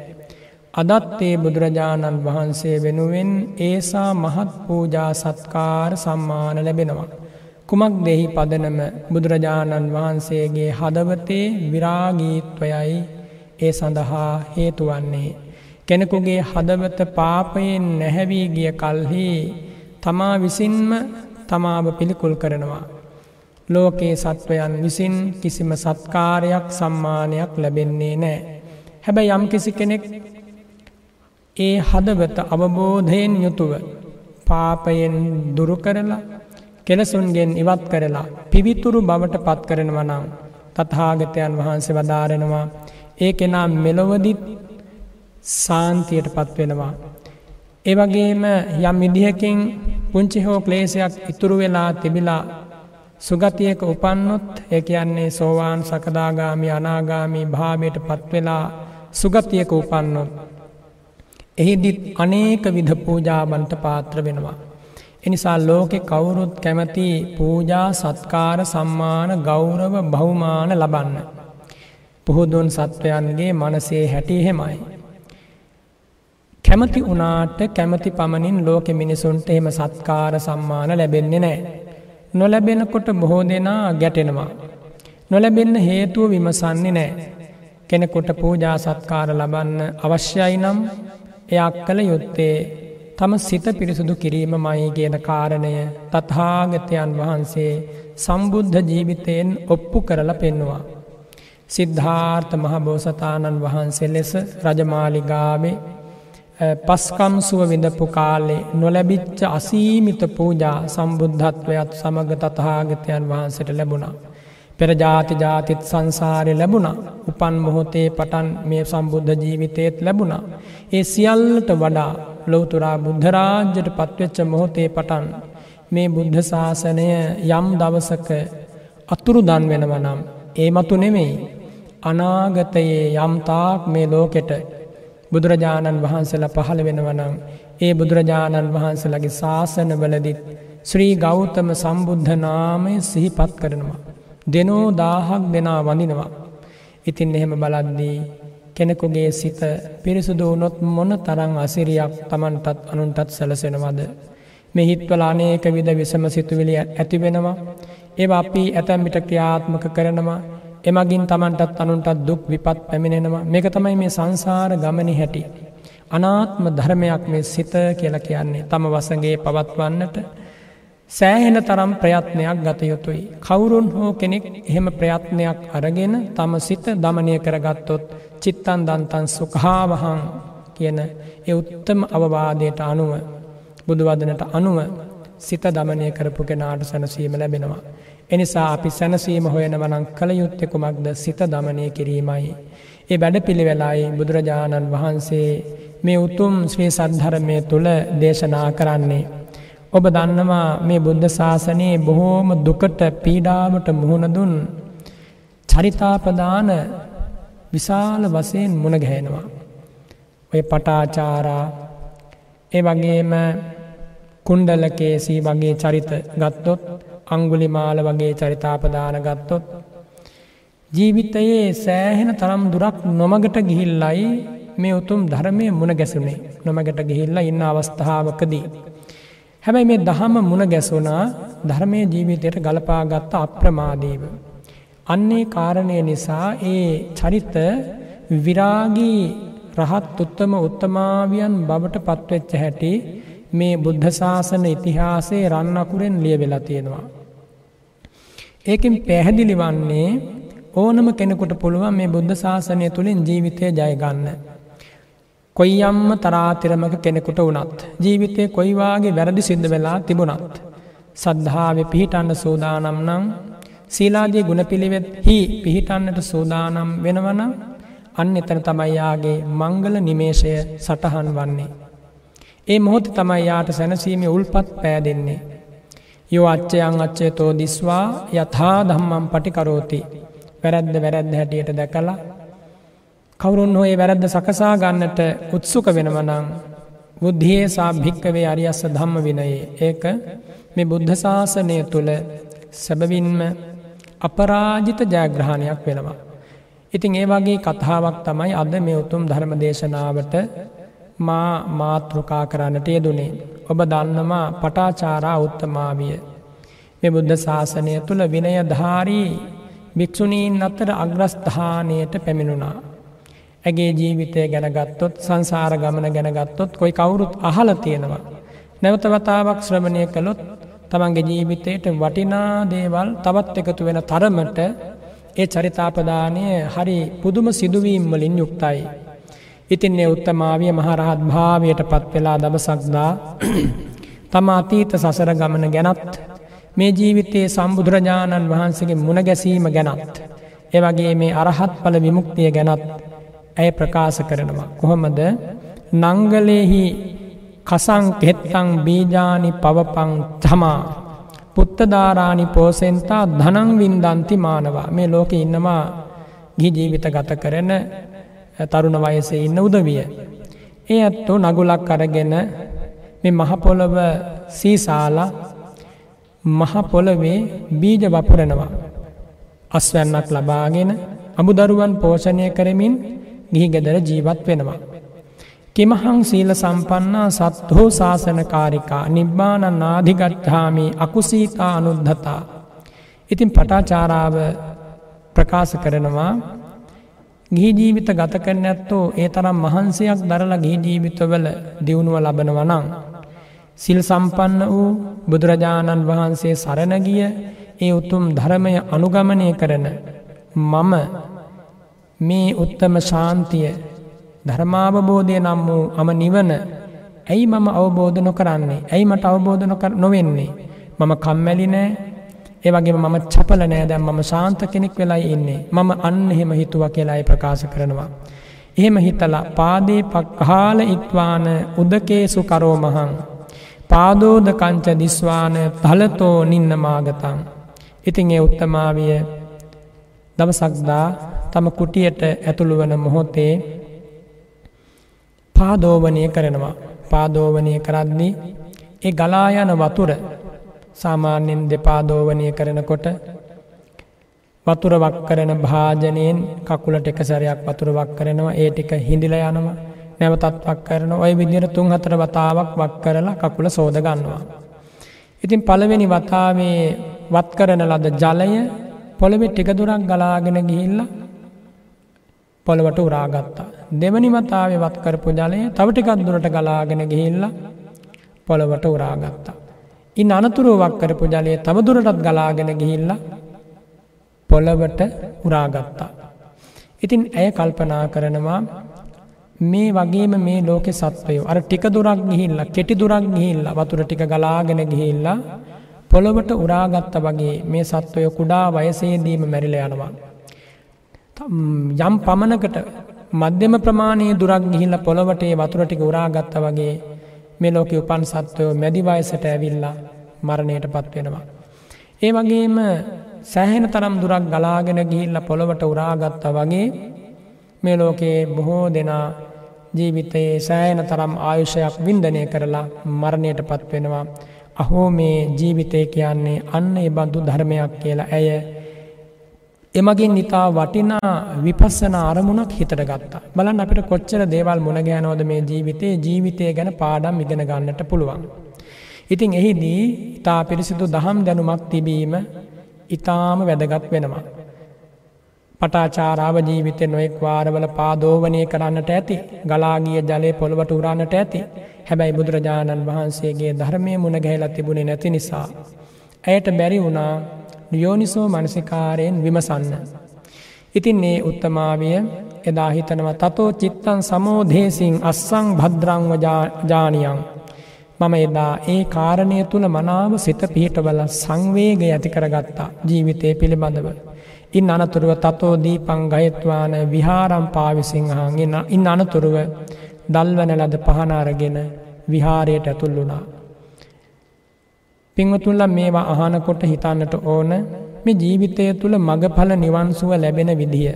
අදත් ඒ බුදුරජාණන් වහන්සේ වෙනුවෙන් ඒසා මහත් පූජා සත්කාර සම්මාන ලැබෙනවා. කුමක් දෙහි පදනම බුදුරජාණන් වහන්සේගේ හදවතේ විරාගීත්වයයි ඒ සඳහා හේතුවන්නේ. කෙනෙකුගේ හදවත පාපයෙන් නැහැවී ගිය කල්හි තමා විසින්ම තමාව පිළිකුල් කරනවා. ලෝකයේ සත්වයන් විසින් කිසිම සත්කාරයක් සම්මානයක් ලැබෙන්නේ නෑ. හැබැ යම් කිසි කෙනෙක් ඒ හදවත අවබෝධයෙන් යුතුව පාපයෙන් දුරු කරලා කෙලසුන්ගෙන් ඉවත් කරලා පිවිතුරු බවට පත් කරනවනම් තත්හාගතයන් වහන්සේ වදාරෙනවා ඒ කෙනා මෙලොවදිත් සාන්තියට පත්වෙනවා. ඒවගේම යම් විදිහකින් පුංචි හෝ ක්ලේසයක් ඉතුරු වෙලා තිබිලා සුගතියක උපන්නොත් ඒ කියන්නේ සෝවාන් සකදාගාමි අනාගාමී භාවයට පත්වෙලා සුගතියක උපන්නොත්. එහිදිත් අනේක විධ පූජාබන්ට පාත්‍ර වෙනවා. එනිසා ලෝකෙ කවුරුත් කැමති පූජා සත්කාර සම්මාන ගෞරව බහුමාන ලබන්න. පුහුදුන් සත්වයන්ගේ මනසේ හැටි හෙමයි. කැමති වනාට කැමති පමණින් ලෝකෙ මිනිසුන්ට එහෙම සත්කාර සම්මාන ලැබෙන්නේ නෑ. නොලැබෙනකොට බොහෝ දෙනා ගැටෙනවා. නොලැබෙන්න හේතුව විමසන්නේ නෑ. කෙනෙකොට පූජා සත්කාර ලබන්න අවශ්‍යයි නම් එයක් කළ යුත්තේ තම සිත පිරිසුදු කිරීම මයි කියන කාරණය තත්හාගතයන් වහන්සේ සම්බුද්ධ ජීවිතයෙන් ඔප්පු කරලා පෙන්නවා. සිද්ධාර්ථ මහබෝසතාණන් වහන්සේ ලෙස රජමාලිගාවේ පස්කම් සුව විඳපු කාලේ නොලැබිච්ච අසීමිත පූජා සම්බුද්ධත්වයත් සමග තතහාගතයන් වහන්සට ලැබුණා. පෙරජාති ජාතිත් සංසාරය ලැබුණ උපන් මොහොතේ පටන් මේ සම්බුද්ධ ජීවිතයත් ලැබුණ. ඒ සියල්ලට වඩා ලෝතුරා බුද්ධරාජ්‍යයට පත්වෙච්ච මොහොතේ පටන් මේ බුද්ධ ශාසනය යම් දවසක අතුරු දන් වෙනවනම් ඒ මතු නෙමෙයි අනාගතයේ යම්තාක් මේ ලෝකෙට බුදුරජාණන් වහන්සේලා පහළ වෙනවනම් ඒ බුදුරජාණන් වහන්සේලගේ ශාසන වලදිත් ශ්‍රී ගෞතම සම්බුද්ධ නාමය සිහිපත් කරනවා. දෙනෝ දාහක් දෙනා වඳිනවා. ඉතින් එහෙම බලද්දී කෙනෙකුගේ සිත පිරිසුදු වුණොත් මොන තරං අසිරියක් තමන්ටත් අනුන්ටත් සැලසෙනවද. මෙහිත්වල අනේක විද විසම සිතුවිලි ඇතිවෙනවා. ඒ අපි ඇතැම්මිට ක්‍රියාත්මක කරනවා එමගින් තමන්ටත් අනුන්ටත් දුක් විපත් පැමිණෙනවා මේක තමයි මේ සංසාර ගමනි හැටි. අනාත්ම ධර්මයක් මේ සිත කියලා කියන්නේ තම වසගේ පවත්වන්නට සෑහෙන තරම් ප්‍රයත්නයක් ගත යුතුයි. කවුරුන් හෝ කෙනෙක් එහෙම ප්‍රයත්නයක් අරගෙන තම සිත දමනය කරගත්තොත් චිත්තන් දන්තන් සුකහාවහං කියන එ උත්තම අවවාදයට අනුව බුදුවදනට අනුව සිත දමනය කරපු කෙනාට සැනසීම ලැබෙනවා. එනිසා අපි සැනසීම හොයනවනං කළ යුත්තෙකුමක්ද සිත දමනය කිරීමයි. ඒ වැඩ පිළිවෙලායි බුදුරජාණන් වහන්සේ මේ උතුම් ශ්‍රී සද්ධරමය තුළ දේශනා කරන්නේ. ඔබ දන්නවා මේ බුද්ධ ශාසනයේ බොහෝම දුකට පීඩාවට මුහුණදුන් චරිතාපදාන විශාල වසයෙන් මුණගැහෙනවා. ඔය පටාචාරා ඒ වගේම කුණ්ඩලකේසී වගේ චරිත ගත්තොත් අංගුලි මාල වගේ චරිතාපදාන ගත්තොත්. ජීවිතයේ සෑහෙන තරම් දුරක් නොමගට ගිහිල්ලයි මේ උතුම් ධර්මය මුණ ගැසුනේ නොමගට ගිහිල්ල ඉන්න අවස්ථාවකදී. හැබැයි මේ දහම මුණ ගැසුනා ධර්මය ජීවිතයට ගලපාගත්ත අප්‍රමාදීව. අන්නේ කාරණය නිසා ඒ චරිත විරාගී රහත් උත්තම උත්තමාවියන් බවට පත්වෙච්ච හැටි මේ බුද්ධ ශාසන ඉතිහාසයේ රන්නකුරෙන් ලිය වෙලා තියෙනවා. ඒකින් පැහැදිලි වන්නේ ඕනම කෙනෙකුට පුළුවන් මේ බුද්ධ ශාසනය තුළින් ජීවිතය ජයගන්න. කොයියම්ම තරාතිරමක කෙනෙකුට වනත්. ජීවිතය කොයිවාගේ වැරදි සිද්ධ වෙලා තිබුණත්. සද්ධාව පිහිටන්න සූදානම් නම් සීලාදී ගුණ පිළිවෙත් හි පිහිටන්නට සූදානම් වෙනවන අන්න එතන තමයියාගේ මංගල නිමේෂය සටහන් වන්නේ. ඒ මොහොත තමයි යාට සැනසීම උල්පත් පෑදෙන්නේ. යෝ අච්චයන් අච්චේ තෝ දිස්වා යථා දම්මම් පටිකරෝති වැරැද්ද වැරැද්ද හැටියට දැකලා කවුරුන් හොේ වැරැද්ද සකසා ගන්නට උත්සුක වෙනවනං බුද්ධියේ සාභික්කවේ අරියස්ස ධම්ම විනයේ ඒක මේ බුද්ධ ශාසනය තුළ සැබවින්ම අපරාජිත ජයග්‍රහණයක් වෙනවා. ඉතින් ඒ වගේ කතාවක් තමයි අද මේ උතුම් ධර්ම දේශනාවට මා මාතෘකා කරන්නට යෙදුනේ. ඔබ දන්නවා පටාචාරා උත්තමාවිය. මේ බුද්ධ ශාසනය තුළ විනයධාරී භික්‍ෂුණීන් අත්තර අග්‍රස්ථානයට පැමිණුණා. ඇගේ ජීවිතය ගැනගත්තොත් සංසාර ගමන ගැනගත්තොත් කොයි කවුරුත් අහල තියෙනවා. නැවතවතාවක් ශ්‍රමණය කළොත් තමන්ගේ ජීවිතයට වටිනා දේවල් තවත් එකතු වෙන තරමට ඒ චරිතාපදානය හරි පුදුම සිදුවීම්වලින් යුක්තයි. ඉතින් ඒ උත්තමාවිය මහරහත් භාවයට පත් වෙලා දවසක්දා තම අතීත සසර ගමන ගැනත් මේ ජීවිතයේ සම්බුදුරජාණන් වහන්සේගේ මුණගැසීම ගැනත්. එවගේ මේ අරහත් පල විමුක්තිය ගැනත් ඇය ප්‍රකාශ කරනවා. කොහොමද නංගලෙහි කසං කෙත්තං බීජානි පවපං තමා පුත්තධාරාණි පෝසෙන්තා ධනං වින්දන්ති මානවා මේ ලෝක ඉන්නවා ගි ජීවිත ගත කරන තරුණ වයසේ ඉන්න උදවිය. ඒ ඇත්තෝ නගුලක් අරගෙන මේ මහපොළොව සීසාලා මහපොළොවේ බීජ වපුරනවා. අස්වැන්නක් ලබාගෙන අමුදරුවන් පෝෂණය කරමින් ගිහි ගෙදර ජීවත් වෙනවා. කිමහං සීල සම්පන්නා සත්හෝ ශාසනකාරිකා නිබ්බාන නාධිගට්ඨාමි අකුසීතා අනුද්ධතා. ඉතින් පටාචාරාව ප්‍රකාශ කරනවා ගිහි ජීවිත ගත කරන ඇත්තෝ ඒ තරම් මහන්සයක් දරලා ගිහි ජීවිතවල දියුණුව ලබනවනං. සිල් සම්පන්න වූ බුදුරජාණන් වහන්සේ සරණගිය ඒ උතුම් ධර්මය අනුගමනය කරන මම මේ උත්තම ශාන්තිය ධර්මාවබෝධය නම් වූ අම නිවන ඇයි මම අවබෝධ නොකරන්නේ ඇයි මට අවබෝධ නොවෙන්නේ මම කම්මැලි නෑ ඒ වගේ මම චපල නෑ දැම් මම ශාන්ත කෙනෙක් වෙලා ඉන්නේ මම අන්න එහෙම හිතුව කියලායි ප්‍රකාශ කරනවා. එහෙම හිතලා පාදේ පක්හාල ඉත්වාන උදකේසු කරෝ මහං. පාදෝද කංච දිස්වාන තලතෝ නින්න මාගතං. ඉතින් ඒ උත්තමාවිය දවසක්දා තම කුටියට ඇතුළු වන මොහොතේ පාදෝවනය කරනවා. පාදෝවනය කරද්දී ඒ ගලායන වතුර සාමාන්‍යෙන් දෙපාදෝවනය කරනකොට වතුර වක් කරන භාජනයෙන් කකුලට එක සැරයක් වතුර වක් කරනවා ඒ ටික හිඳිල යනවා නැවතත් වක් කරන ඔය විදිර තුන් හතර වතාවක් වක් කරලා කකුල සෝද ගන්නවා. ඉතින් පළවෙනි වතාවේ වත් කරන ලද ජලය පොළවෙ ටික දුරක් ගලාගෙන ගිහිල්ල පොළවට උරාගත්තා. දෙවනි වතාවේ වත් කරපු ජලය තව ටිකක් දුරට ගලාගෙන ගිහිල්ල පොළවට උරාගත්තා. ඉන් අනතුරුවක් කරපු ජලය තවදුරටත් ගලාගෙන ගිහිල්ල පොළවට උරාගත්තා. ඉතින් ඇය කල්පනා කරනවා මේ වගේම මේ ලෝකෙ සත්වයෝ අර ටික දුරක් ගිහිල්ල කෙටි දුරක් ගිහිල්ල වතුර ටික ගලාගෙන ගිහිල්ලා පොළොවට උරාගත්ත වගේ මේ සත්වය කුඩා වයසේදීම මැරිල යනවා. යම් පමණකට මධ්‍යම ප්‍රමාණයේ දුරක් ගිහිල්ල පොළොවටේ වතුරටික උරාගත්ත වගේ මේ ලෝක උපන් සත්වයෝ මැදිවයසට ඇවිල්ලා මරණයට පත්වෙනවා. ඒ වගේම සෑහෙන තරම් දුරක් ගලාගෙන ගිහිල්ල පොළොවට උරාගත්ත වගේ මේ ලෝකයේ බොහෝ දෙනා ජීවිතයේ සෑයන තරම් ආයුෂයක් වින්දනය කරලා මරණයට පත්වෙනවා. අහෝ මේ ජීවිතය කියන්නේ අන්න ඒ බඳු ධර්මයක් කියලා ඇය එමගින් නිතා වටිනා විපස්සන අරමුණක් හිතට ගත්තා. බලන් අපිට කොච්චර දේවල් මුණගෑනෝද මේ ජීවිතයේ ජීවිතය ගැන පාඩම් ඉගෙන ගන්නට පුළුවන්. ඉතින් එහිදී ඉතා පිරිසිදු දහම් දැනුමක් තිබීම ඉතාම වැදගත් වෙනවා. පටාචාරාව ජීවිතය නොෙක් වාරවල පාදෝවනය කරන්නට ඇති ගලාගිය ජලය පොළොවට උරන්නට ඇති හැබැයි බුදුරජාණන් වහන්සේගේ ධර්මය මුණ ගැහලා තිබුණේ නැති නිසා. ඇයට බැරි වුණා යෝනිසෝ මනසිකාරයෙන් විමසන්න. ඉතින් ඒ උත්තමාවිය එදා හිතනව තතෝ චිත්තන් සමෝදේසින් අස්සං භද්‍රංව ජානියන්. මම එදා ඒ කාරණය තුළ මනාව සිත පිහිටවල සංවේග ඇති කරගත්තා ජීවිතය පිළිබඳව. ඉන් අනතුරුව තතෝ දීපං ගයත්වාන විහාරම් පාවිසිංහාගෙන ඉන් අනතුරුව දල්වන ලද පහනාරගෙන විහාරයට ඇතුල් වුණා. පිංවතුල්ල මේවා අහනකොට හිතන්නට ඕන මේ ජීවිතය තුළ මගඵල නිවන්සුව ලැබෙන විදිහ.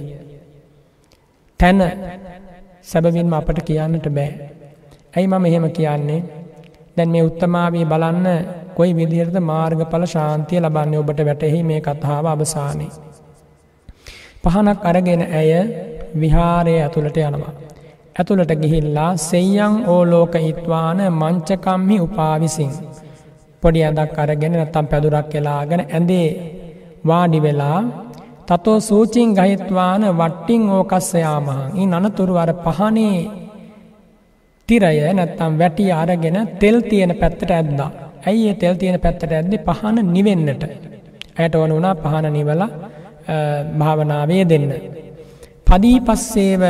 තැන සැබවින්ම අපට කියන්නට බෑ. ඇයි මම එහෙම කියන්නේ දැන් මේ උත්තමාවී බලන්න කොයි විදිහට මාර්ගඵල ශාන්තිය ලබන්න ඔබට වැටෙහි මේ කතාව අවසානය. පහනක් අරගෙන ඇය විහාරය ඇතුළට යනවා. ඇතුළට ගිහිල්ලා සෙයං ඕලෝක ඉත්වාන මංචකම්හි උපාවිසින්. පොඩි ඇදක් අරගෙන නත්තම් පැදුරක් කෙලාගෙන ඇඳේ වාඩි වෙලා තතෝ සූචින් ගහිත්වාන වට්ටිං ඕකස්සයාමහන් ඉන් අනතුරු අර පහනේ තිරය නැත්තම් වැටි අරගෙන තෙල් තියෙන පැත්තට ඇද්දා. ඇයි තෙල් තියෙන පැත්තට ඇද්දි පහන නිවෙන්නට. ඇයට ඕන වුණා පහන නිවල භාවනාවේ දෙන්න. පදී පස්සේව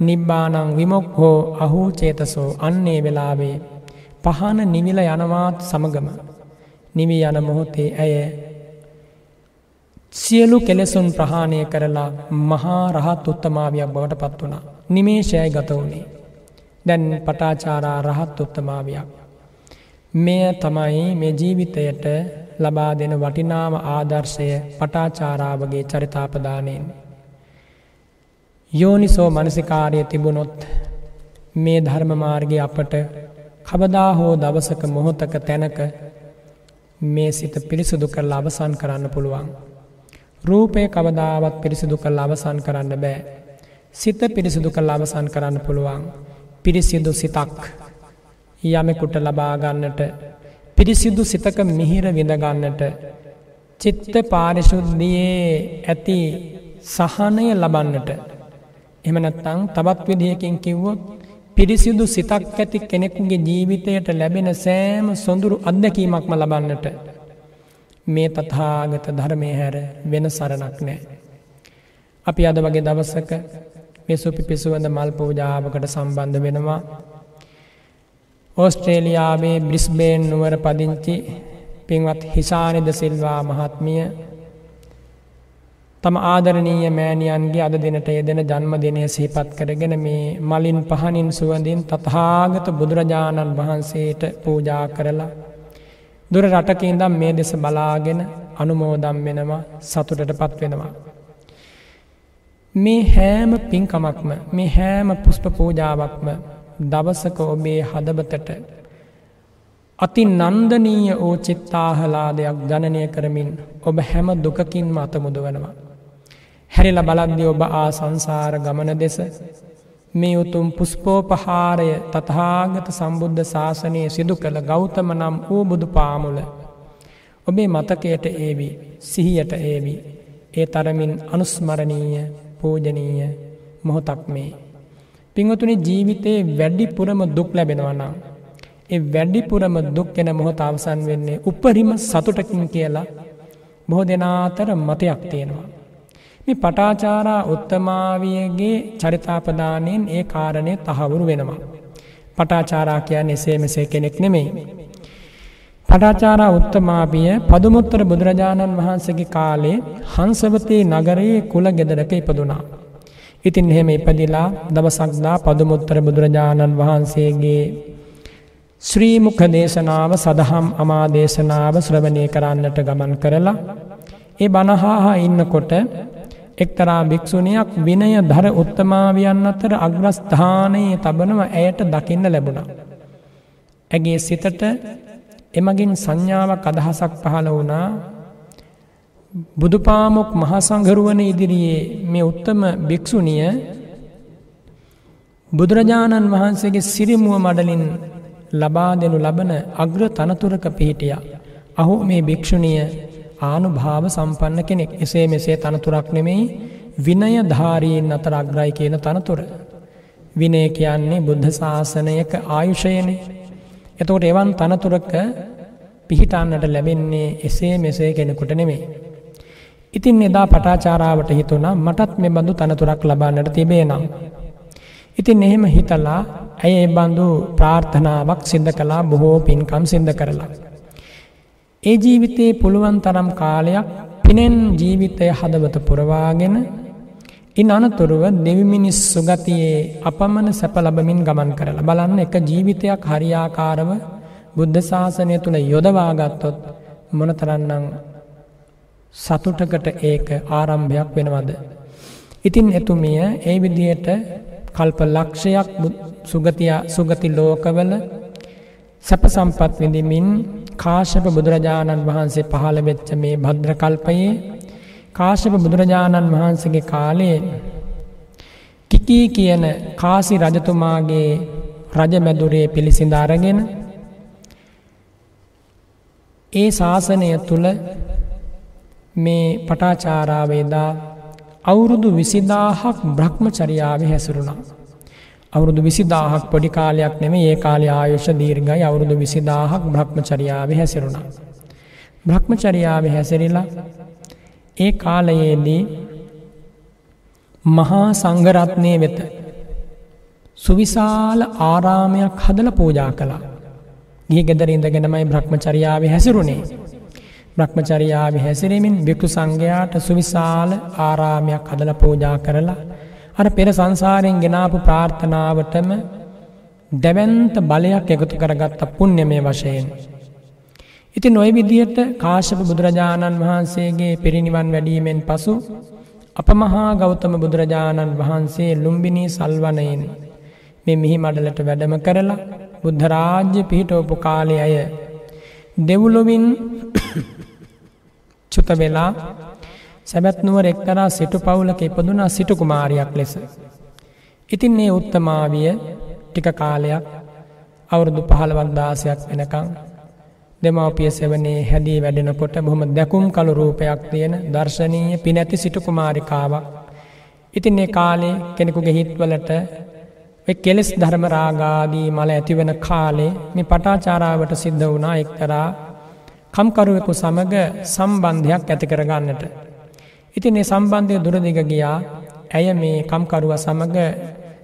නිබ්බානං විමොක් හෝ අහූ චේතසෝ අන්නේ වෙලාවේ පහන නිවිල යනවාත් සමගම නිවී යන මොහොතේ ඇය සියලු කෙලෙසුන් ප්‍රහාණය කරලා මහා රහත් උත්තමාවියක් බවට පත් වුණා. නිමේශයයි ගත වුණේ. දැන් පටාචාරා රහත් උත්තමාවියක්. මෙය තමයි මේ ජීවිතයට ලබා දෙන වටිනාම ආදර්ශය පටාචාරාවගේ චරිතාපදානයෙන්. යෝනිසෝ මනසිකාරය තිබුණොත් මේ ධර්මමාර්ගය අපට කබදා හෝ දවසක මොහොතක තැනක මේ සිත පිරිසිදු කරලා අවසන් කරන්න පුළුවන්. රූපය කවදාවත් පිරිසිදු කල් අවසන් කරන්න බෑ. සිත පිරිසිදු කල් අවසන් කරන්න පුළුවන්. පිරිසිදු සිතක් යමෙකුට ලබාගන්නට පිරිසිදු සිතක මිහිර විඳගන්නට චිත්ත පාරිශුද්ධියයේ ඇති සහනය ලබන්නට එමනත්තං තබත් විදිහකින් කිව්වොත් පිරිසිදු සිතක් ඇති කෙනෙකුගේ ජීවිතයට ලැබෙන සෑම සොඳුරු අත්දැකීමක්ම ලබන්නට මේ තතාගත ධර්මය හැර වෙන සරණක් නෑ. අපි අද වගේ දවස්සක මෙසුපි පිසුවඳ මල් පූජාවකට සම්බන්ධ වෙනවා. ඕස්ට්‍රේලියාවේ බ්‍රිස්බේන් නුවර පදිංචි පින්වත් හිසානිද සිල්වා මහත්මිය තම ආදරණීය මෑණියන්ගේ අද දිනට යෙදෙන ජන්මදිනය සිහිපත් කරගෙන මේ මලින් පහනින් සුවඳින් තථාගත බුදුරජාණන් වහන්සේට පූජා කරලා දුර රටක ඉඳන් මේ දෙස බලාගෙන අනුමෝදම් වෙනවා සතුටටපත් වෙනවා මේ හෑම පින්කමක්ම මේ හෑම පුෂ්ප පූජාවක්ම දවසක ඔබේ හදබතට අති නන්දනීය ඕ චිත්තාහලාදයක් ජනනය කරමින් ඔබ හැම දුකකින්ම අතමුදවනවා. හැරිල බලද්දි ඔබ ආ සංසාර ගමන දෙස මේ උතුම් පුස්පෝපහාරය තතහාගත සම්බුද්ධ ශාසනය සිදු කළ ගෞතම නම් වූ බුදු පාමුල. ඔබේ මතකයට ඒවී සිහියට ඒවී ඒ තරමින් අනුස්මරණීය පූජනීය මොහොතක් මේ. පිංහතුනි ජීවිතයේ වැඩිපුරම දුක් ලැබෙනවනම්. ඒ වැඩිපුරම දුක් එෙන මොහොත අවසන් වෙන්නේ උපරිම සතුටකින් කියලා බොහෝ දෙනාතර මතයක් තියෙනවා. මේ පටාචාරා උත්තමාවියගේ චරිතාපදානයෙන් ඒ කාරණය තහවුරු වෙනවා. පටාචාරා කියන්න එසේ මෙසේ කෙනෙක් නෙමෙයි. පටාචාරා උත්තමාපිය පදුමුත්තර බුදුරජාණන් වහන්සේගේ කාලේ හංසවතී නගරයේ කුල ගෙදරක ඉපදුනා. ඉතින් එහෙම ඉපදිලා දවසක්දා පදුමුත්තර බුදුරජාණන් වහන්සේගේ ශ්‍රීමුඛ දේශනාව සදහම් අමා දේශනාව ශ්‍රවණය කරන්නට ගමන් කරලා ඒ බණහාහා ඉන්නකොට එක්තරා භික්‍ෂුණයක් විනය ධර උත්තමාවියන් අතර අග්‍රස්ථානයේ තබනව ඇයට දකින්න ලැබුණා. ඇගේ සිතට එමගින් සංඥාවක් අදහසක් පහළ වුණා බුදුපාමොක් මහසංගරුවන ඉදිරියේ මේ උත්තම භික්‍ෂුණිය බුදුරජාණන් වහන්සේගේ සිරිමුව මඩලින් ලබා දෙනු ලබන අග්‍ර තනතුරක පිහිටිය. අහු මේ භික්‍ෂුණිය ආනු භාව සම්පන්න කෙනෙක් එසේ මෙසේ තනතුරක් නෙමෙයි විනය ධාරීන් අතර අග්‍රයි කියන තනතුර. විනය කියන්නේ බුද්ධ ශාසනයක ආයුෂයනේ. එතකොට එවන් තනතුරක පිහිටන්නට ලැබෙන්නේ එසේ මෙසේ කෙනෙකුට නෙමේ. ඉතින් එදා පටාචාරාවට හිතුනා මටත් මෙ බඳු තනතුරක් ලබන්නට තිබේ නම්. ඉතින් එහෙම හිතලා ඇය ඒ බඳු ප්‍රාර්ථනාවක් සිද්ධ කලා බොහෝ පින්කම් සිද්ධ කරලා. ඒ ජීවිතයේ පුළුවන් තරම් කාලයක් පිනෙන් ජීවිතය හදවත පුරවාගෙන ඉන් අනතුරුව දෙවිමිනිස් සුගතියේ අපමණ සැප ලබමින් ගමන් කරලා බලන්න එක ජීවිතයක් හරියාකාරව බුද්ධ ශාසනය තුළ යොදවාගත්තොත් මොනතරන්නම් සතුටකට ඒක ආරම්භයක් වෙනවද. ඉතින් එතුමිය ඒ විදියට කල්ප ලක්ෂයක් සුගතිය සුගති ලෝකවල සැප සම්පත් විඳමින් කාශප බුදුරජාණන් වහන්සේ පහළ වෙච්ච මේ භද්‍රකල්පයේ කාශප බුදුරජාණන් වහන්සේගේ කාලයේ කිකී කියන කාසි රජතුමාගේ රජමැදුරේ පිළිසිඳ අරගෙන ඒ ශාසනය තුළ මේ පටාචාරාවේදා අවුරුදු විසිදාහක් බ්‍රහ්මචරියාව හැසුරුණා. අවුරුදු විසිදාහක් පොඩි කාලයක් නෙම ඒ කාලය ආයුෂ දීර්ඝයි අවුරුදු විසිදාහක් බ්‍රහ්මචරියාව හැසිරුණා. බ්‍රහ්මචරියාව හැසිරිලා ඒ කාලයේදී මහා සංගරත්නය වෙත සුවිශාල ආරාමයක් හදල පූජා කළා. ගිය ගෙදර ඉඳගෙනමයි බ්‍රහ්මචරියාව හැසිරුණේ. බ්‍රහ්මචරියාව හැසිරමින් බික්කු සංඝයාට සුවිශාල ආරාමයක් හදල පූජා කරලා අර පෙර සංසාරයෙන් ගෙනාපු ප්‍රාර්ථනාවටම දැවන්ත බලයක් එකතු කරගත්ත පුුණ්්‍යමය වශයෙන්. ඉතින් ඔය විදියට කාශප බුදුරජාණන් වහන්සේගේ පිරිනිවන් වැඩීමෙන් පසු අප මහා ගෞතම බුදුරජාණන් වහන්සේ ලුම්බිනී සල්වනයෙන් මේ මිහි මඩලට වැඩම කරලා බුද්ධරාජ්‍ය පිහිටෝපු කාලය අය දෙවුලොවින් චුත වෙලා සැබැත්නුවර එක්තරා සිටු පවුලක ඉපදුනා සිටු කුමාරයක් ලෙස. ඉතින් ඒ උත්තමාවිය ටික කාලයක් අවුරුදු පහළවක් දාසයක් වෙනකං දෙමවපිය සෙවනේ හැදී වැඩෙනකොට බොහොම දැකුම් කළු රූපයක් තියෙන දර්ශනීය පිනැති සිටු කුමාරිකාවක්. ඉතින් ඒ කාලේ කෙනෙකුගේ හිත්වලට කෙලෙස් ධර්මරාගාදී මල ඇතිවෙන කාලේ මේ පටාචාරාවට සිද්ධ වුණා එක්තරා කම්කරුවෙකු සමඟ සම්බන්ධයක් ඇති කරගන්නට. ඉතින් ඒ සම්බන්ධය දුරදිග ගියා ඇය මේ කම්කරුව සමඟ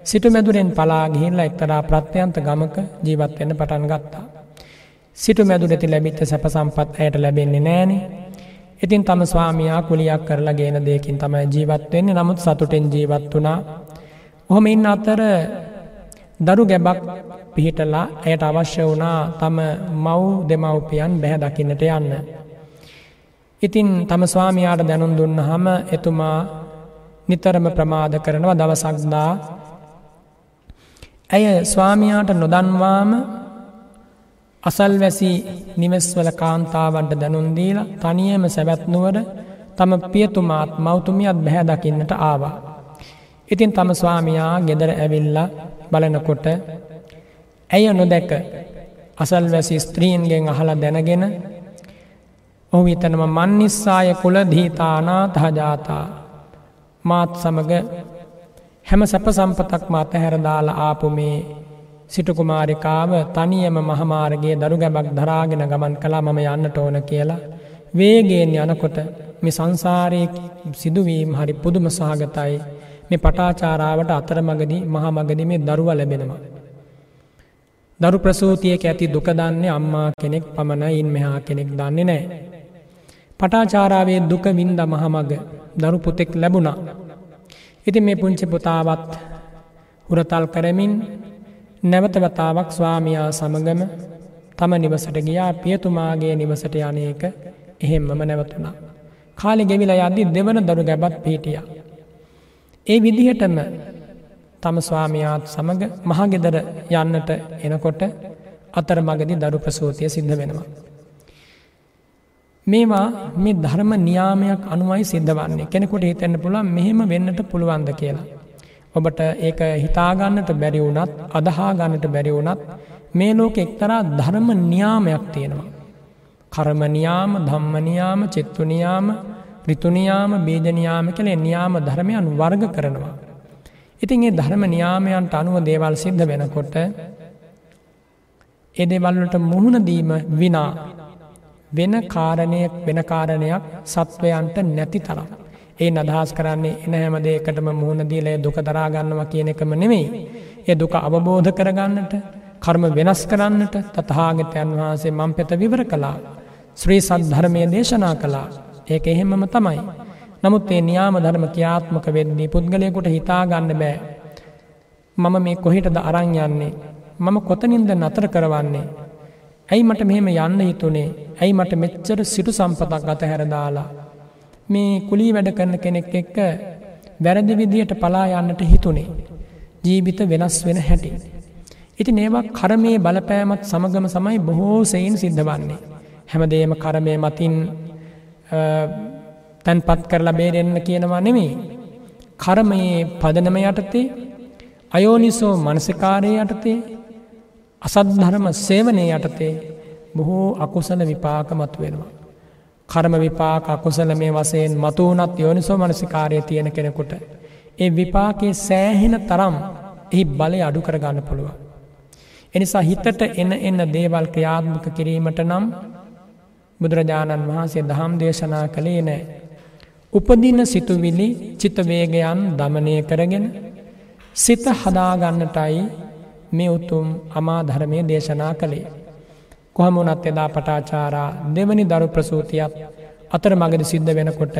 සිටු මැදුරෙන් පලා ගිහිල්ල එක්තරා ප්‍රත්්‍යයන්ත ගමක ජීවත් වෙන්න පටන් ගත්තා. සිටු මැදුරති ලැබිත්ත සැප සම්පත් ඇයට ලැබෙන්නේ නෑනේ. ඉතින් තම ස්වාමයා කුලියක් කරලා ගේන දෙයකින් තමයි ජීවත්වෙන්නේ නමුත් සතුටෙන් ජීවත් වනා. ඔහොම ඉන්න අතර දරු ගැබක් පිහිටලා ඇයට අවශ්‍ය වනා තම මව් දෙමව්පියන් බැහැ දකින්නට යන්න. ඉතින් තම ස්වාමයාට දැනුම් දුන්න හම එතුමා නිතරම ප්‍රමාද කරනවා දවසක්දා ඇය ස්වාමයාට නොදන්වාම අසල්වැසි නිවෙස්වල කාන්තාවන්ට දැනුන්දීල තනියම සැවැත්නුවර තම පියතුමාත් මෞතුමියත් බැහැ දකින්නට ආවා. ඉතින් තම ස්වාමයා ගෙදර ඇවිල්ල බලනකොට ඇය නොදැක අසල්වැසි ස්ත්‍රීන්ගෙන් අහලා දැනගෙන ඔහු හිතනම මන්නිස්සාය කුල දීතානා තහජාතා මාත් සමග හැම සැප සම්පතක්ම අතහැරදාලා ආපු මේ සිටකුමාරිකාව තනියම මහමාරගේ දරු ගැබක් දරාගෙන ගමන් කලා මම යන්නට ඕන කියලා. වේගේෙන් යනකොට මේ සංසාරය සිදුවීම් හරි පුදුම සහගතයි. මේ පටාචාරාවට අතරමගදී මහමගදි මේ දරුව ලැබෙනවා. දරු ප්‍රසූතියක ඇති දුක දන්නේ අම්මා කෙනෙක් පමණයින් මෙහා කෙනෙක් දන්නේ නෑ. පටාචාරාවේ දුක වින්ද මහමග දරු පුතෙක් ලැබුණා. ඉති මේ පුංචි පුතාවත් හුරතල් කරමින් නැවතවතාවක් ස්වාමයා සමගම තම නිවසට ගියා පියතුමාගේ නිවසට යනයක එහෙම්මම නැවතුනා. කාලි ගෙවිල යද්දි දෙවන දරු ගැබත් පීටිය. ඒ විදිහටම තම ස්වාමයාත් සමඟ මහගෙදර යන්නට එනකොට අතර මගදි දරු ප්‍රසූතිය සිද්ධ වෙනවා. මේවා මේ ධර්ම නියාමයක් අනුවයි සිද්ධ වන්නේ කෙනෙකුට හිතන්න පුළන් මෙහෙම වෙන්නට පුළුවන්ද කියලා. ඔබට ඒක හිතාගන්නට බැරි වුනත් අදහා ගන්නට බැරි වුනත් මේ ලෝක එක්තරා ධර්ම නියාමයක් තියෙනවා. කර්මනියාම ධම්මනියාම චෙත්තුනියාම රිතුනියාම බේජනයාම කළේ නියාම ධර්මයන් වර්ග කරනවා. ඉතින් ඒ ධර්ම නියාමයන්ට අනුව දේවල් සිද්ධ වෙනකොට ඒ දෙවල්ලට මුහුණදීම විනා වෙන කාරණයක් වෙන කාරණයක් සත්වයන්ට නැති තරම්. ඒ අදහස් කරන්නේ එන හැමදේකටම මුහුණ දීලය දුක දරාගන්නවා කියන එකම නෙමෙයි. ඒ දුක අවබෝධ කරගන්නට කර්ම වෙනස් කරන්නට තතහාගතයන් වහන්සේ මං පෙත විවර කළා. ශ්‍රී සද්ධර්මය දේශනා කළා. ඒක එහෙමම තමයි. නමුත් ඒ නියාම ධර්ම ක්‍යාත්මක වෙද්දී පුද්ගලයකුට හිතාගන්න බෑ. මම මේ කොහිටද අරං යන්නේ. මම කොතනින්ද නතර කරවන්නේ. ඇයි මට මෙහෙම යන්න හිතුනේ ඇයි මට මෙච්චර සිටු සම්පතක් අත හැරදාලා මේ කුලී වැඩ කරන කෙනෙක් එක්ක වැරදි විදියට පලා යන්නට හිතුනේ. ජීවිත වෙනස් වෙන හැටි. ඉති ඒවා කරමය බලපෑමත් සමගම සමයි බොහෝ සයින් සිද්ධ වන්නේ. හැමදේම කරමය මතින් තැන් පත් කරලා බේරෙන්න්න කියනවා නෙමේ. කරමයේ පදනම යටතේ අයෝනිසෝ මනසිකාරය යටතේ අසද්ධර්ම සේවනය යටතේ බොහෝ අකුසල විපාක මතු වෙනවා. කර්ම විපාක අකුසල මේ වසයෙන් මතුවනත් යෝනිසෝ මනසිකාරය තියෙන කෙනෙකුට. ඒ විපාකයේ සෑහෙන තරම් එහි බලය අඩු කරගන්න පුළුව. එනිසා හිතට එන එන්න දේවල් ක්‍රියාත්මක කිරීමට නම් බුදුරජාණන් වහන්සේ දහම් දේශනා කළේ නෑ. උපදින සිතුවිලි චිතවේගයන් දමනය කරගෙන සිත හදාගන්නටයි මේ උතුම් අමා ධර්මය දේශනා කළේ. කොහමුණත් එදා පටාචාරා දෙවනි දරු ප්‍රසූතියත් අතර මගද සිද්ධ වෙනකොට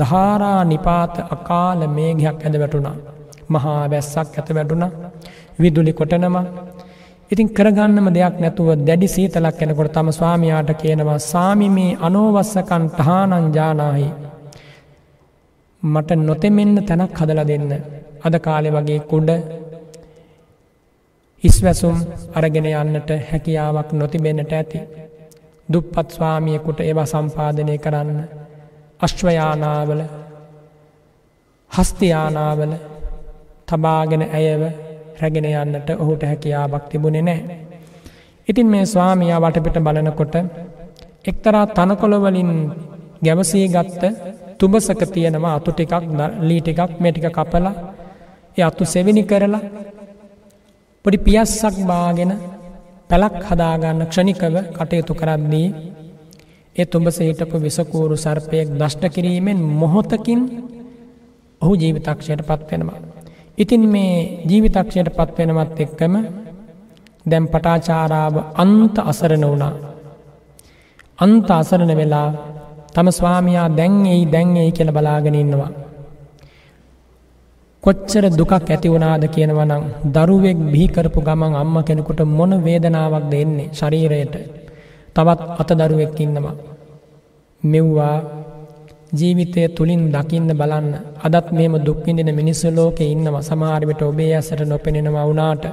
ධාරා නිපාත අකාල මේඝයක් ඇද වැටුණා. මහා වැස්සක් ඇත වැටුණ විදුලි කොටනම ඉතින් කරගන්නම දෙයක් නැතුව දැඩි සීතලක් එනකොට තම ස්වාමයාට කියනවා සාමි මේ අනෝවස්සකන් තහානංජානාහි. මට නොතෙමෙන්න තැනක් හදල දෙන්න. අද කාලෙ වගේ කුඩ හිස්වැසුම් අරගෙන යන්නට හැකියාවක් නොතිබෙන්නට ඇති. දුප්පත් ස්වාමියකුට ඒව සම්පාධනය කරන්න. අශ්වයානාවල හස්තියානාවල තබාගෙන ඇයව රැගෙන යන්නට ඔහුට හැකියාවක් තිබුණෙ නෑ. ඉතින් මේ ස්වාමියා වටපිට බලනකොට එක්තරා තනකොළවලින් ගැවසී ගත්ත තුබසක තියෙනවා අතු ටිකක් ලීටිකක් මෙටික කපලා ඒ අත්තු සෙවිනි කරලා පොඩි පියස්සක් බාගෙන පැලක් හදාගන්න ක්ෂණිකව කටයුතු කරද්දී ඒ තුඹස හිටපු විසකූරු සර්පයෙක් දෂ්ට කිරීමෙන් මොහොතකින් ඔහු ජීවිතක්ෂයට පත්වෙනවා. ඉතින් මේ ජීවිතක්ෂයට පත්වෙනවත් එක්කම දැම් පටාචාරාව අන්ත අසරණ වුණා අන්ත අසරණ වෙලා තම ස්වාමයා දැන් එයි දැන් එයි කියල බලාගෙන ඉන්නවා. කොච්චර දුකක් ඇති වුණාද කියනවනම් දරුවෙක් බිහිකරපු ගමන් අම්ම කෙනෙකුට මොන වේදනාවක් දෙන්නේ ශරීරයට තවත් අත දරුවෙක් ඉන්නවා. මෙව්වා ජීවිතය තුළින් දකින්න බලන්න අදත් මෙම දුක්විඳින මිනිස්සු ලෝක ඉන්නවා සමාරිවිට ඔබේ ඇසට නොපෙනෙනවා වුණාට.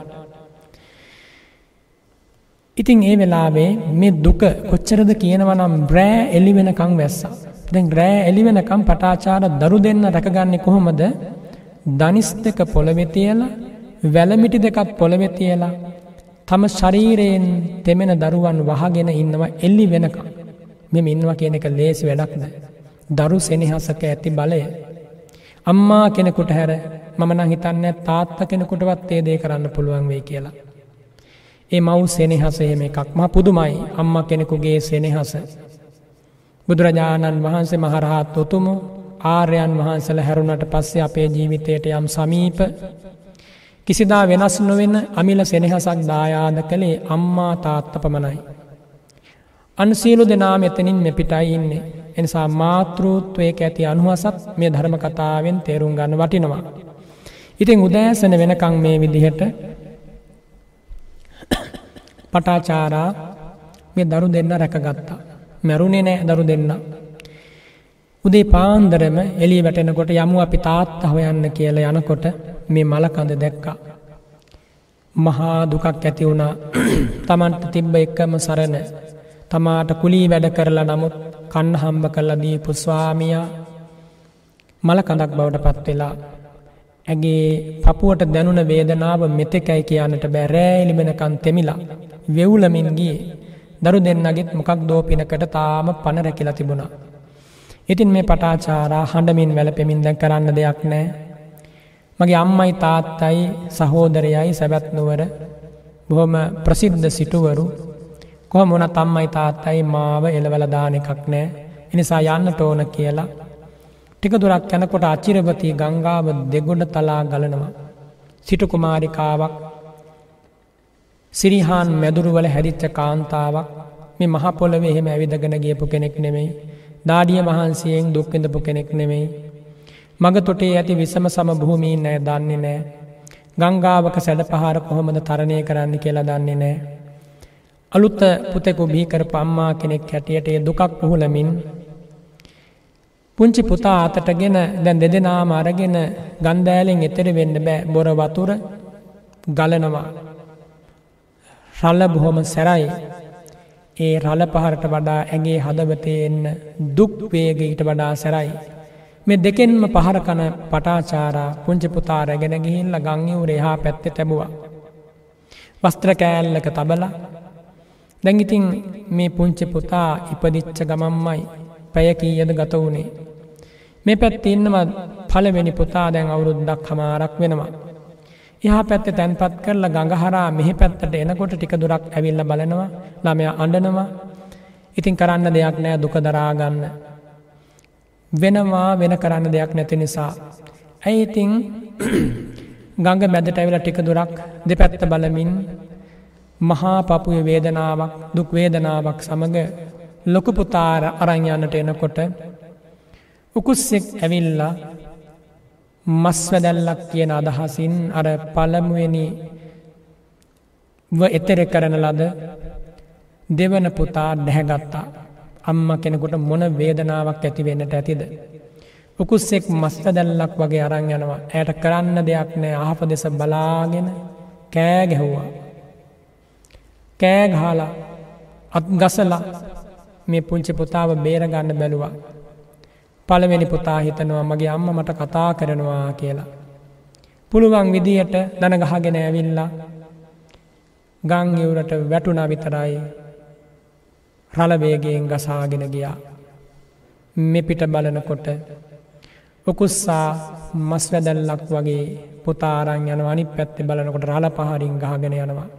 ඉතින් ඒ වෙලාවේ මේ දුක කොච්චරද කියනවනම් බ්‍රෑ එලිවෙනකං වැස්සා. දැන් රෑ එලිවෙනකම් පටාචාර දරු දෙන්න රැකගන්න කොහොමද දනිස් දෙක පොළවෙතියලා වැලමිටි දෙකත් පොළවෙතියලා තම ශරීරයෙන් තෙමෙන දරුවන් වහගෙන ඉන්නවා එල්ලි වෙනකම් මෙම ඉන්නවා කියන එක ලේසි වැඩක්ද. දරු සෙනෙහසක ඇති බලය. අම්මා කෙනෙකුට හැර මමන හිතන්න තාත්ත කෙනෙකුටවත් ඒ දේ කරන්න පුළුවන් වේ කියලා. ඒ මව් සෙනෙහස එහෙම එකක් මා පුදුමයි අම්ම කෙනෙකුගේ සෙනෙහස. බුදුරජාණන් වහන්සේ මහරහත් උතුමු ආර්යන් වහන්සල හැරුණට පස්සේ අපේ ජීවිතයට යම් සමීප කිසිදා වෙනස් නොවෙන අමිල සෙනෙහසක් දායාද කළේ අම්මා තාත්ත පමණයි. අන්සියලු දෙනා මෙතනින් මෙපිටයි ඉන්නේ. එනිසා මාතෘත්වයක ඇති අනුවසත් මේ ධර්ම කතාවෙන් තේරුම් ගන්න වටිනවා. ඉතින් උදෑසන වෙනකං මේ විදිහට පටාචාරා. මේ දරු දෙන්න රැකගත්තා. මැරුණේ නෑ දරු දෙන්න. උදේ පාන්දරම එලි වැටෙනකොට යමු අපි තාත්ත හොයන්න කියල යනකොට මේ මලකඳ දැක්කා. මහා දුකක් ඇති වුණා. තමන්ට තිබ්බ එක්කම සරණ. තමාට කුලී වැඩ කරලා නමුත් කන්න හම්බ කරලා දීපු ස්වාමියා. මල කඳක් බවට පත්වෙලා ඇගේ පපුුවට දැනුන වේදනාව මෙතෙකයි කියන්නට බැරෑලිමෙනකන් තෙමිලා. වෙවුලමින් ගිය දරු දෙන්නගෙත් මොකක් දෝපිනකට තාම පණ රැකිලා තිබුණා. ඉතින් මේ පටාචාරා හඬමින් වැලපෙමින් දැන් කරන්න දෙයක් නෑ. මගේ අම්මයි තාත්තයි සහෝදරයයි සැබැත්නුවර බොහොම ප්‍රසිද්ධ සිටුවරු කොහ මොන තම්මයි තාත්තයි මාව එළවල දාන එකක් නෑ එනිසා යන්න ටෝන කියලා ටික දුරක් යැනකොට අචිරපති ගංගාව දෙගොඩ තලා ගලනවා. සිටකුමාරිකාවක් සිරිහාන් මැදුරුවල හැදිච්ච කාන්තාවක් මේ මහපොලව එහෙම ඇවිදගෙන ගියපු කෙනෙක් නෙමෙයි දාඩිය වහන්සයෙන් දුක්විඳපු කෙනෙක් නෙමෙයි. මග තොටේ ඇති විසම සම භූමීන් නෑ දන්නේ නෑ. ගංගාවක සැඩ පහර කොහොමද තරණය කරන්න කියලා දන්නේ නෑ. අලුත්ත පුතෙකු බීකරපු අම්මා කෙනෙක් හැටියට ඒ දුකක් පුහුලමින් පුංචි පුතා අතටගෙන දැන් දෙදෙනාම අරගෙන ගන්දෑලෙන් එතෙර වෙන්න බෑ බොර වතුර ගලනවා. රල්ල බොහොම සැරයි ඒ රල පහරට වඩා ඇගේ හදවතේ එන්න දුක් වේග ඊට වඩා සැරයි. මෙ දෙකෙන්ම පහරකන පටාචාරා පුංචි පුතා රැගෙන ගිහිල්ල ගංයවුර එහා පැත්තෙ තැබවා. වස්ත්‍ර කෑල්ලක තබලා දැඟිතින් මේ පුංචි පුතා ඉපදිච්ච ගමම්මයි පැයකීයද ගත වුණේ. මේ පැත්ති ඉන්නම පලවෙනි පුතා දැන් අවුරුද්දක් හමාරක් වෙනවා. එහා පැත්ත තැන්පත් කරලා ගඟහරා මෙහි පැත්තට එනකොට ටික දුරක් ඇවිල්ල බලනවා ළමය අඩනවා ඉතින් කරන්න දෙයක් නෑ දුක දරාගන්න. වෙනවා වෙන කරන්න දෙයක් නැති නිසා. ඇයි ඉතිං ගඟ මැදට ඇවිල ටික දුරක් දෙපැත්ත බලමින් මහා පපුය වේදනාවක් දුක් වේදනාවක් සමඟ ලොකුපුතාර අරංයන්නට එනකොට උකුස්සෙක් ඇවිල්ලා මස්වැදැල්ලක් කියන අදහසින් අර පළමුුවනි එතෙර කරන ලද දෙවන පුතා ඩැහැගත්තා අම්ම කෙනෙකුට මොන වේදනාවක් ඇති වෙන්නට ඇතිද. උකුස්සෙක් මස්ත දැල්ලක් වගේ අරං යනවා ඇයට කරන්න දෙයක් නෑ අහප දෙස බලාගෙන කෑ ගැහුවා. කෑගහලා අත් ගසලා මේ පුංචි පුතාව බේරගන්න බැලුවා. පළවෙනි පුතා හිතනවා මගේ අම්ම මට කතා කරනවා කියලා. පුළුවන් විදියට දනගහගෙන ඇවිල්ලා ගං ඉවුරට වැටුනා විතරයි රලවේගයෙන් ගසාගෙන ගියා. මෙපිට බලනකොට උකුස්සා මස් වැදැල්ලක් වගේ පුතාරං යන අනි පැත්ති බලනකොට රල පහරින් ගහගෙන යනවා.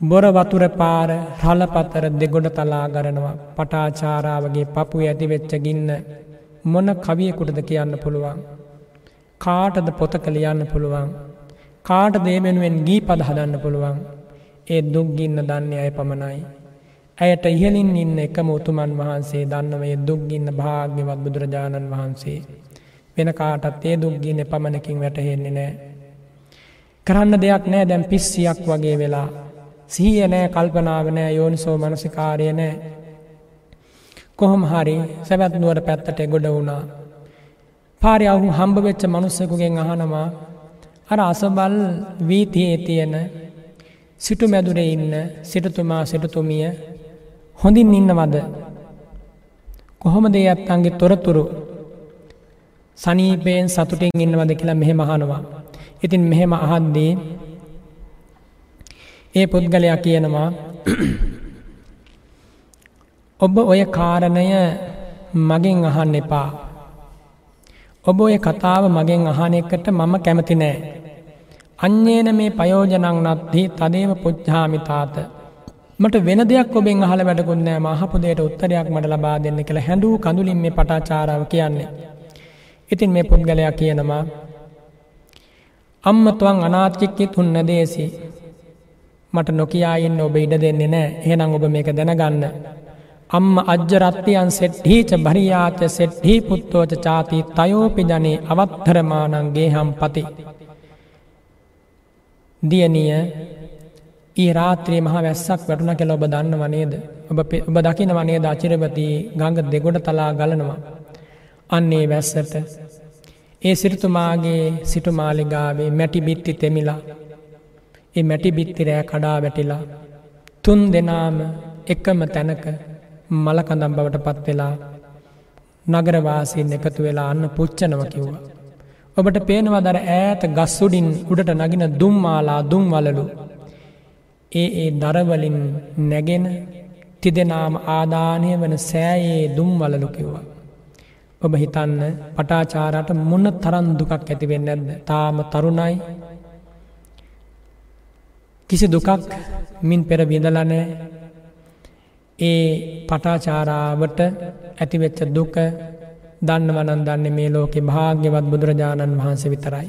බොර වතුර පාර රලපතර දෙගොඩ තලා ගරනවා පටාචාරාවගේ පපු ඇති වෙච්ච ගින්න මොන කවියකුටද කියන්න පුළුවන්. කාටද පොතක ලියන්න පුළුවන්. කාට දේමෙනුවෙන් ගී පද හදන්න පුළුවන්. ඒ දුක්ගින්න දන්නේ අය පමණයි. ඇයට ඉහලින් ඉන්න එකම උතුමන් වහන්සේ දන්නවේ දුක්ගින්න භාග්‍යවත් බුදුරජාණන් වහන්සේ. වෙන කාටත් ඒ දුක්ගින්න පමණකින් වැටහෙන්නේ නෑ. කරන්න දෙයක් නෑ දැම් පිස්සියක් වගේ වෙලා. සිහිය නෑ කල්පනාව නෑ යෝනිසෝ මනසිකාරය නෑ. කොහොම හරි සැවැත් නුවට පැත්තට ගොඩ වුණා. පාරි අහු හම්බ වෙච්ච මනුස්සකුගෙන් අහනවා අර අසබල් වීතියේ තියෙන සිටු මැදුරේ ඉන්න සිටතුමා සිටතුමිය හොඳින් ඉන්නවද කොහොමද අත්තන්ගේ තොරතුරු සනීපයෙන් සතුටින් ඉන්නවද කියලා මෙහෙම අහනවා. ඉතින් මෙහෙම අහද්දී ඒ පුද්ගලයා කියනවා ඔබ ඔය කාරණය මගෙන් අහන්න එපා. ඔබ ඔය කතාව මගෙන් අහන එකට මම කැමති නෑ. අන්‍යේන මේ පයෝජනං නත්හි තදේව පුච්චාමිතාත. මට වෙන දෙයක් ඔබෙන් අහල වැඩකුන්නෑ මහපුදයට උත්තරයක් මට ලබා දෙන්න කියලා හැඩූ කඳුලින් මේ පටාචාරාව කියන්නේ. ඉතින් මේ පුද්ගලයා කියනවා අම්මතුවන් අනාත්චික්කිත් හුන්න දේසි මට නොකයායින්න ඔබ ඉඩ දෙන්නේ නෑ එහෙනම් ඔබ මේක දැනගන්න අම්ම අජ්ජරත්තියන් සෙට්හීච භරියාච සෙට්හි පුත්තෝච චාති තයෝපි ජනේ අවත්තරමානන්ගේ හම් පති. දියනිය ඒ රාත්‍රයේ මහ වැස්සක් වැටුණ කෙල ඔබ දන්න වනේද ඔබ දකින වනේ දාචිරපති ගඟ දෙගොඩ තලා ගලනවා. අන්නේ වැස්සට ඒ සිරිතුමාගේ සිටුමාලිගාවේ මැටි බිත්ති තෙමිලා ඒ මැටි බිත්තිරෑ කඩා වැටිලා තුන් දෙනාම එකම තැනක මලකඳම් බවට පත් වෙලා නගරවාසීන් එකතු වෙලා අන්න පුච්චනව කිව්වා. ඔබට පේනවා දර ඈත ගස්සුඩින් උඩට නගින දුම්මාලා දුම් වලලු. ඒ ඒ දරවලින් නැගෙන තිදෙනාම ආදානය වන සෑයේ දුම් වලලු කිව්වා. ඔබ හිතන්න පටාචාරට මොන්න තරන් දුකක් ඇතිවෙන්න ඇද තාම තරුණයි කිසි දුකක් මින් පෙර විඳලනෑ ඒ පටාචාරාවට ඇතිවෙච්ච දුක දන්න වනන් දන්නේ මේ ලෝකෙ භාග්‍යවත් බුදුරජාණන් වහන්සේ විතරයි.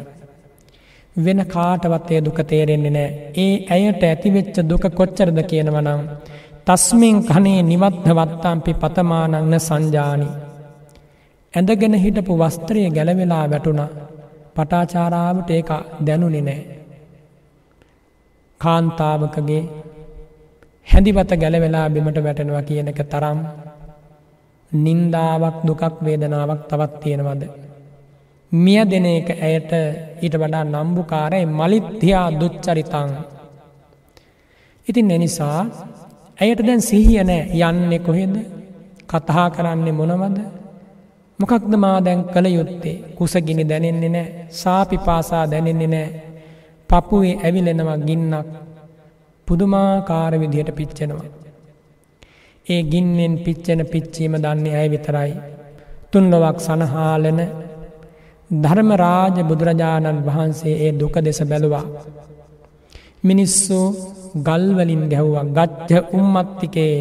වෙන කාටවත් ඒ දුක තේරෙන්නේ නෑ ඒ ඇයට ඇතිවෙච්ච දුක කොච්චරද කියනවනම් තස්මින් කනේ නිවත්හ වත්තාම්පි පතමානංන සංජානි. ඇඳගෙන හිටපු වස්ත්‍රය ගැලවෙලා වැටුණ පටාචාරාවට ඒක දැනුනි නෑ. කාන්තාවකගේ හැදිවත ගැලවෙලා බිමට වැටෙනවා කියන එක තරම් නින්දාවක් දුකක් වේදනාවක් තවත් තියෙනවද. මිය දෙන එක ඇයට ඊට වඩා නම්බුකාරයි. මලිත්තියා දුච්චරිතං. ඉතින් එනිසා ඇයට දැන් සිහිය නෑ. යන්නේ කොහෙද? කතහා කරන්නේ මොනවද? මොකක්ද මා දැන් කළ යුත්තේ? කුසගිනි දැනෙන්නේ නෑ. සාපි පාසා දැනෙන්නේ නෑ. පපුුවේ ඇවිලෙනවා ගින්නක් පුදුමාකාර විදිහට පිච්චෙනවා. ඒ ගින්නෙන් පිච්චෙන පිච්චීම දන්නේ ඇය විතරයි. තුන්ලොවක් සනහාලන ධර්මරාජ බුදුරජාණන් වහන්සේ ඒ දුක දෙස බැලුවා. මිනිස්සු ගල්වලින් ගැහ්වා ගච්්‍ය උම්මත්තිකේ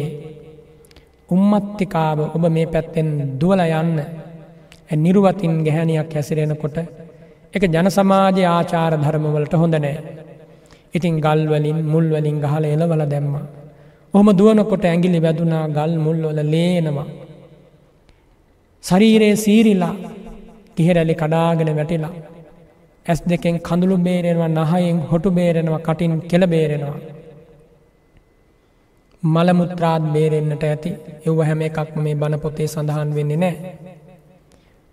උම්මත්තිකාව ඔබ මේ පැත්තෙන් දුවල යන්න නිරුවතින් ගැහැනියක් හැසිරෙනකොට එක ජන සමාජය ආචාර ධර්මවලට හොඳ නෑ. ඉතින් ගල්වලින් මුල්වලින් ගහල එලවල දැම්ම. ඔහොම දුවනකොට ඇගිලි වැදුනා ගල් මුල්වල ලේනවා. ශරීරයේ සීරිලා කිහෙරැලි කඩාගෙන වැටිලා. ඇස් දෙකෙන් කඳුළු බේරෙනවා නහයෙන් හොටු බේරෙනවා කටින් කෙළ බේරෙනවා. මළමුත්‍රාත් බේරෙන්න්නට ඇති එව්ව හැම එකක්ම මේ බණපොතේ සඳහන් වෙන්නේ නෑ.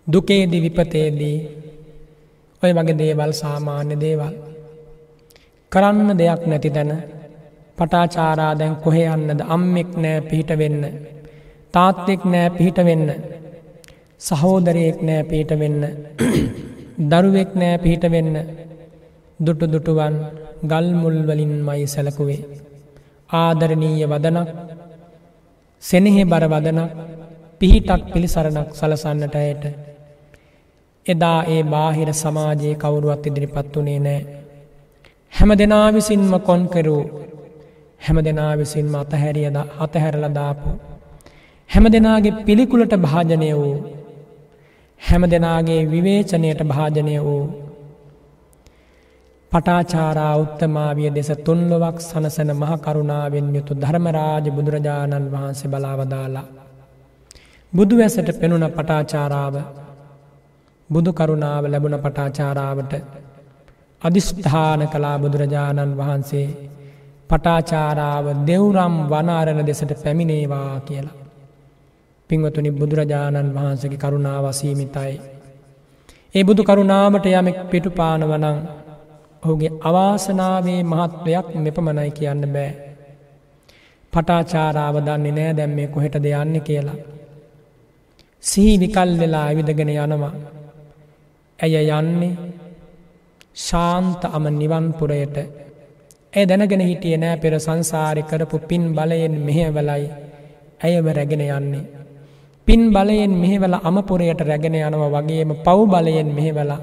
දුකේදි විපතේදී ඔය වගේ දේවල් සාමාන්‍ය දේවල්. කරන්න දෙයක් නැති තැන පටාචාරා දැන් කොහෙ යන්නද අම්මෙක් නෑ පිහිට වෙන්න. තාත්තෙක් නෑ පිහිට වෙන්න. සහෝදරයෙක් නෑ පිහිට වෙන්න. දරුවෙක් නෑ පිහිට වෙන්න. දුටු දුටුවන් ගල්මුල්වලින් මයි සැලකුවේ. ආදරණීය වදනක් සෙනෙහෙ බර වදනක් පිහිටක් පිළිසරණක් සලසන්නට අයට. එදා ඒ බාහිර සමාජයේ කවුරුවත් ඉදිරිපත් වනේ නෑ. හැම දෙනා විසින්ම කොන්කරූ හැම දෙනා විසින්ම අතහැරියද අතහැරලදාපු. හැම දෙනාගේ පිළිකුලට භාජනය වූ හැම දෙනාගේ විවේචනයට භාජනය වූ. පටාචාරා උත්තමාවිය දෙස තුන්ලොවක් සනසන මහ කරුණාවෙන් යුතු ධර්මරාජ බුදුරජාණන් වහන්සේ බලාවදාලා. බුදු ඇසට පෙනුන පටාචාරාව බුදු කරුණාව ලැබුණ පටාචාරාවට අධිෂ්ඨාන කලා බුදුරජාණන් වහන්සේ පටාචාරාව දෙව්රම් වනාරණ දෙසට පැමිණේවා කියලා. පිංවතුනි බුදුරජාණන් වහන්සගේ කරුණාවසීමිතයි. ඒ බුදු කරුණාවට යමෙක් පිටු පානවනං ඔහුගේ අවාසනාවේ මහත්වයක් මෙපමණයි කියන්න බෑ. පටාචාරාව දන්නේ නෑ දැම්මේ කොහෙට දෙයන්න කියලා. සිහි විකල් වෙලා ඇවිදගෙන යනවා. ඇය යන්නේ ශාන්ත අම නිවන්පුරයට ඇය දැනගෙන හිටිය නෑ පෙර සංසාරි කරපු පින් බලයෙන් මෙහෙවලයි ඇයව රැගෙන යන්නේ. පින් බලයෙන් මෙහෙවල අමපුරයට රැගෙන යනව වගේම පව් බලයෙන් මෙහෙවලා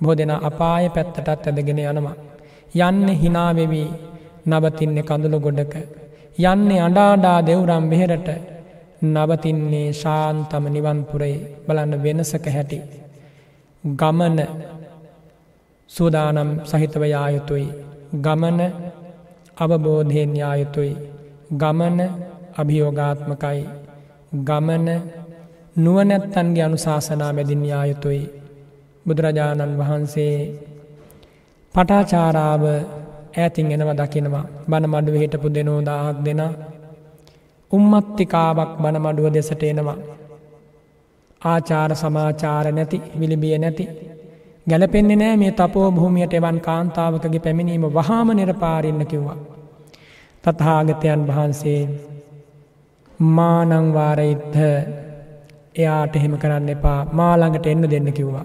බොහ දෙෙන අපාය පැත්තටත් ඇදගෙන යනවා. යන්න හිනාවෙවී නවතින්නේ කඳුළු ගොඩක. යන්නේ අඩාඩා දෙව්රම් මෙහෙරට නවතින්නේ ශාන්තම නිවන්පුරේ බලන්න වෙනසක හැටි. ගමන සූදානම් සහිතව යායුතුයි. ගමන අවබෝධයෙන් යායුතුයි. ගමන අභියෝගාත්මකයි. ගමන නුවනැත්තන්ගේ අනුශාසනා මැදින් යායුතුයි. බුදුරජාණන් වහන්සේ පටාචාරාව ඇතින් එනව දකිනවා බණ මඩුව හිටපු දෙනෝ දාහක් දෙෙන උම්මත්තිකාවක් බණ මඩුව දෙසට එනවා ආචාර සමාචාර නැති විලිබිය නැති ගැලපෙන්නේ නෑ මේ තපෝ භූමියට එවන් කාන්තාවකගේ පැමිණීම වහාම නිරපාරින්න කිව්වා. තත්හාගතයන් වහන්සේ මානංවාරයිත්හ එයාට එහෙම කරන්න එපා මාළඟට එන්න දෙන්න කිව්වා.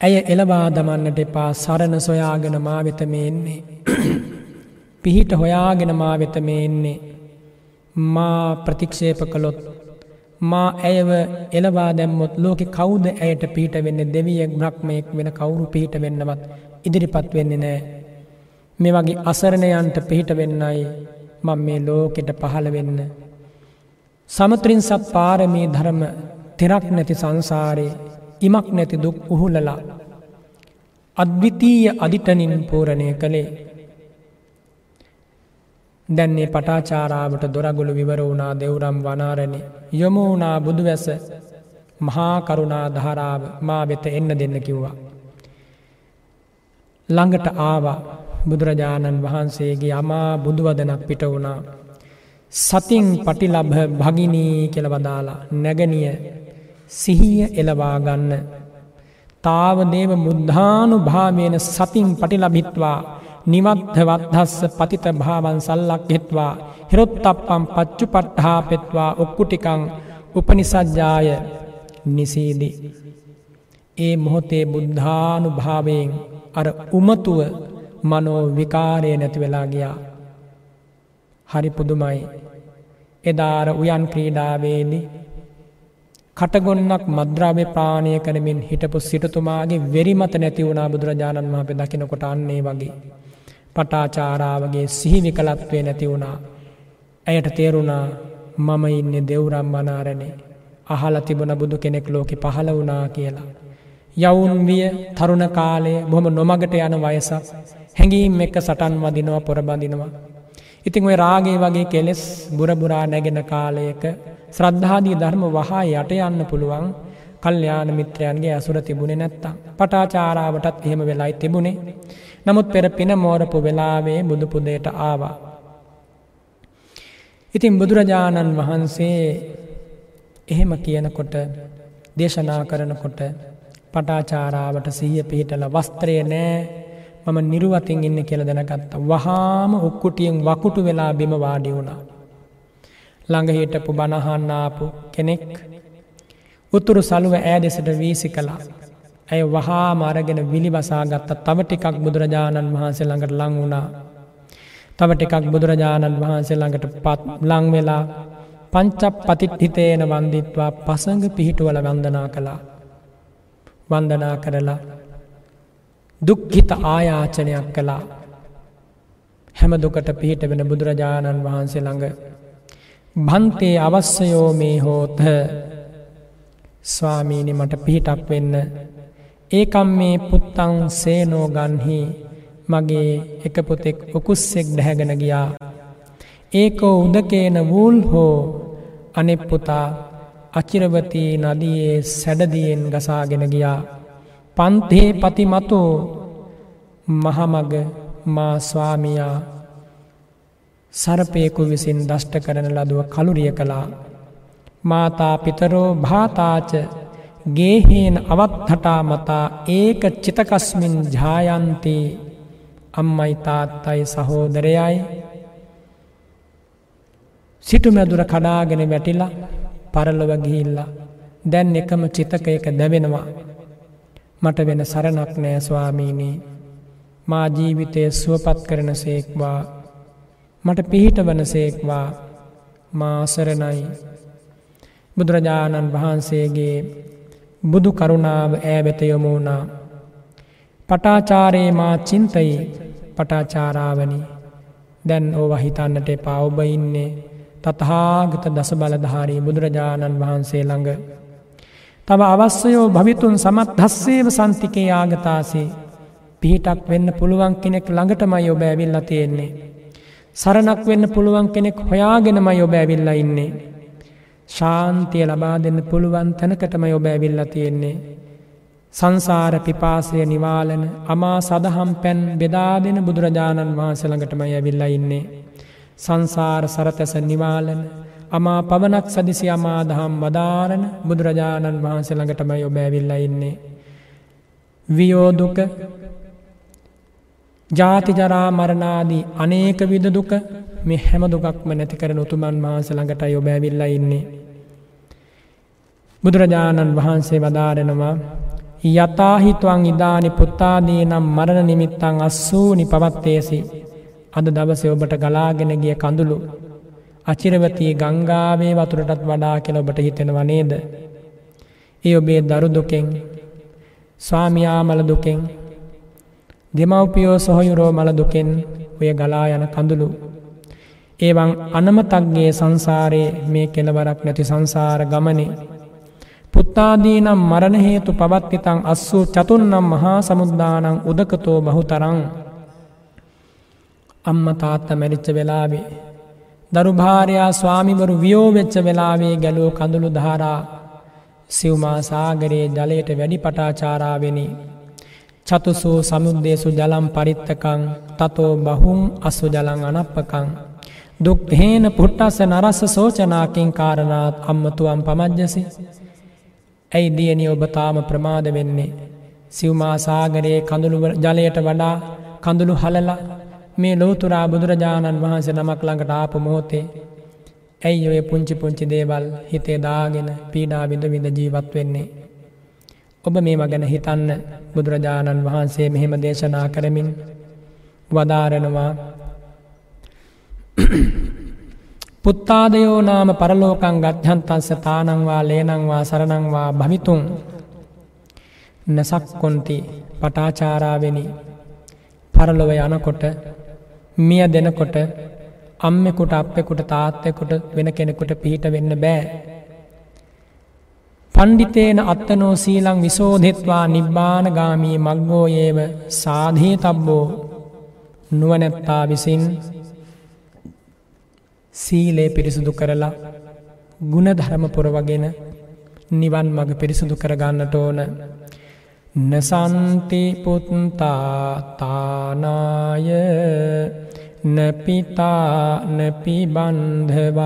ඇය එලවා දමන්නට එපා සරණ සොයාගෙන මා වෙත මේ එන්නේ. පිහිට හොයාගෙන මා වෙත මේ එන්නේ. මා ප්‍රතික්ෂේප කළොත් මා ඇයව එලවා දැම්මොත් ලෝකෙ කවුද ඇයට පිහිට වෙන්න දෙවියෙක් බ්‍රක්්මයෙක් වෙන කවුරු පිහිට වෙන්නවත් ඉදිරිපත් වෙන්නේ නෑ. මේ වගේ අසරණයන්ට පිහිට වෙන්නයි මං මේ ලෝකෙට පහළ වෙන්න. සමත්‍රින් සත් පාරමී ධර්ම තෙරක් නැති සංසාරයේ ඉමක් නැති දුක් උහුලලා අද්විතීය අධිටනින් පූරණය කළේ දැන්නේ පටාචාරාවට දොරගුළු විවර වුණා දෙවුරම් වනාරණය යොමු වුණා බුදුවැස මහාකරුණා ධාරාව මා වෙත එන්න දෙන්න කිව්වා. ළඟට ආවා බුදුරජාණන් වහන්සේගේ අමා බුදුවදනක් පිට වුණා. සතින් පටිලබ භගිනී කෙලවදාලා නැගනිය සිහිය එලවා ගන්න. තාවදේව මුද්ධානු භාවයන සතින් පටිලබිත්වා නිවත්හවත්හස්ස පතිත භාවන් සල්ලක් හෙත්වා හිරොත්තප්පම් පච්චු පට්හා පෙත්වා ඔක්කුටිකං උපනිසජ්ජාය නිසීදි. ඒ මොහොතේ බුද්ධානු භාවයෙන් අර උමතුව මනෝ විකාරය නැති වෙලා ගියා. හරි පුදුමයි. එදාර උයන් ක්‍රීඩාවේදී කටගොන්නක් මද්‍රාව්‍ය ප්‍රාණය කරමින් හිටපු සිටතුමාගේ වෙරිමත නැති වුණා බුදුරජාණන් වහප දකිනකොට අන්නේ වගේ. පටාචාරාවගේ සිහිවි කලත්වේ නැති වුණා. ඇයට තේරුණා මම ඉන්න දෙව්රම් වනාරණේ අහල තිබුණ බුදු කෙනෙක් ලෝකෙ පහළ වුණා කියලා. යවුන් විය තරුණ කාලය බොහොම නොමගට යන වයසක් හැඟීම් එක්ක සටන් වදිනවා පොරබඳිනවා. ඉතිං ඔය රාගේ වගේ කෙලෙස් බුරබුරා නැගෙන කාලයක ශ්‍රද්ධාදී ධර්ම වහා යට යන්න පුළුවන් කල්්‍යයාන මිත්‍රයන්ගේ ඇසුර තිබුණේ නැත්තම් පටාචාරාවටත් එහෙම වෙලායි තිබුණේ නමුත් පෙර පින මෝරපු වෙලාවේ බුදුපුදයට ආවා. ඉතින් බුදුරජාණන් වහන්සේ එහෙම කියනකොට දේශනා කරනකොට පටාචාරාවට සීය පිහිටල වස්ත්‍රය නෑ මම නිරුවතින් ඉන්න කියල දැනගත්ත වහාම උක්කුටියෙන් වකුටු වෙලා බිම වාඩි වුණා. ළඟහිටපු බණහන්නාපු කෙනෙක් උතුරු සළුව ෑ දෙසට වීසි කළා. ඇය වහා මරගෙන විලි වසාගත්ත තව ටිකක් බුදුරජාණන් වහන්සේ ළඟට ලං වුණා. තව ටිකක් බුදුරජාණන් වහන්සේ ළඟට පත් ලංවෙලා පංචප් පතිත් හිතේන වන්දිත්වා පසඟ පිහිටුවල වන්දනා කළා. වන්දනා කරලා දුක්හිත ආයාචනයක් කළා හැම දුකට පිහිට වෙන බුදුරජාණන් වහන්සේ ළඟ භන්තේ අවශ්‍යයෝ මේ හෝත ස්වාමීනි මට පිහිටක් වෙන්න ඒකම් මේ පුත්තං සේනෝ ගන්හි මගේ එක පුතෙක් උකුස්සෙක් ඩැහැගෙන ගියා. ඒකෝ උදකේන වූල් හෝ අනෙප්පුතා අචිරවතී නදියේ සැඩදියෙන් ගසාගෙන ගියා. පන්තේ පතිමතෝ මහමග මා ස්වාමියා සරපයකු විසින් දෂ්ට කරන ලදුව කළුරිය කළා. මාතා පිතරෝ භාතාච ගේහේන අවත්හටා මතා ඒක චිතකස්මින් ජායන්ති. අම්මයි තාත්තයි සහෝදරයයි. සිටුමැදුර කඩාගෙන වැටිලා පරලොව ගිහිල්ලා දැන් එකම චිතකයක දැවෙනවා. මට වෙන සරණක් නෑ ස්වාමීනී. මා ජීවිතය සුවපත් කරන සේක්වා. මට පිහිට වන සේක්වා මාසරණයි බුදුරජාණන් වහන්සේගේ බුදු කරුණාව ඈවෙත යොමුණා පටාචාරයේ මා චින්තයි පටාචාරාවනි දැන් ඕව හිතන්නට එපා ඔබ ඉන්නේ තතහාගත දස බලධාරී බුදුරජාණන් වහන්සේ ළඟ. තව අවස්සයෝ භවිතුන් සමත් හස්සේව සන්තිකේ ආගතාසේ පිහිටක් වෙන්න පුළුවන් කෙනෙක් ළඟටමයි ඔබ ඇවිල්ල තියෙන්නේ. සරණක් වෙන්න පුළුවන් කෙනෙක් හොයාගෙනමයි ඔබ ඇවිල්ල ඉන්නේ. ශාන්තිය ලබා දෙන්න පුළුවන් තැනකටමයි ඔබ ඇවිල්ල තියෙන්නේ. සංසාර පිපාසය නිවාලන අමා සදහම් පැන් බෙදා දෙන බුදුරජාණන් වහන්සළඟටමයි ඇවිල්ල ඉන්නේ. සංසාර සරතැස නිවාලන අමා පවනක් සදිසි අමා දහම් වදාරණ බුදුරජාණන් වහන්සළඟටමයි ඔබ ඇවිල්ල ඉන්නේ. වියෝදුක ජාතිජරා මරණාදී අනේක විද දුක මේ හැම දුකක්ම නැති කරන උතුමන් වහන්සළඟටයි ඔබ ඇවිල්ල ඉන්නේ. බුදුරජාණන් වහන්සේ වදාරෙනවා යතාහිතුවන් ඉදානි පුත්තාදී නම් මරණ නිමිත්තං අස්සූනි පවත්තේසි අද දවසේ ඔබට ගලාගෙන ගිය කඳුළු අචිරවතී ගංගාවේ වතුරටත් වඩා කෙල ඔබට හිතෙනව නේද. ඒ ඔබේ දරු දුකෙන් ස්වාමියාමල දුකෙන් දෙමව්පියෝ සොහයුරෝ මල දුකෙන් ඔය ගලා යන කඳුළු. ඒවන් අනමතක්ගේ සංසාරයේ මේ කෙලවරක් නැති සංසාර ගමනේ පුත්තාදීනම් මරණහේතු පවත්තිතං අස්සූ චතුන්නම් මහා සමුද්දානං උදකතෝ බහුතරං අම්ම තාත්ත මැරිච්ච වෙලාවේ. දරුභාරයා ස්වාමිවරු වියෝවෙච්ච වෙලාවේ ගැලූ කඳුළු ධාරා සිව්මා සාගරයේ ජලයට වැඩි පටාචාරාවෙනි. චතුසූ සමුද්දේසු ජලම් පරිත්තකං තතෝ බහුම් අසු ජලං අනප්පකං. දුක්හේන පුට්ටස්ස නරස්ස සෝචනාකින් කාරණාත් අම්මතුවම් පමජ්ජසි. ඇයි දියනි ඔබ තාම ප්‍රමාද වෙන්නේ. සිව්මා සාගරයේ කඳුළු ජලයට වඩා කඳුළු හලලා මේ ලෝතුරා බුදුරජාණන් වහන්සේ නමක් ළඟට ආපු මොහොතේ ඇයි ඔය පුංචි පුංචි දේවල් හිතේ දාගෙන පීඩා විඳ විඳ ජීවත් වෙන්නේ. ඔබ මේම ගැන හිතන්න. බුදුරජාණන් වහන්සේ මෙහෙම දේශනා කරමින් වදාරනවා. පුත්තාදයෝ නාම පරලෝකං ගත්්‍යන්තන්ස තානංවා ලේනංවා සරණංවා භමිතුන් නසක්කොන්ති පටාචාරාවෙනි. පරලොව යනකොට මිය දෙනකොට අම්මෙකුට අපෙකුට තාත්තෙකුට වෙන කෙනෙකුට පිහිට වෙන්න බෑ. පණ්ඩිතේන අත්තනෝ සීලං විසෝධෙත්වා නිබ්බාන ගාමී මක්ගෝයේව සාධී තබ්බෝ නුවනැත්තා විසින් සීලේ පිරිසුදු කරලා ගුණ ධර්ම පුරවගෙන නිවන් මඟ පිරිසුදු කරගන්නට ඕන. නසන්ති පුත්තාතානාය නපිතා නපිබන්ධවා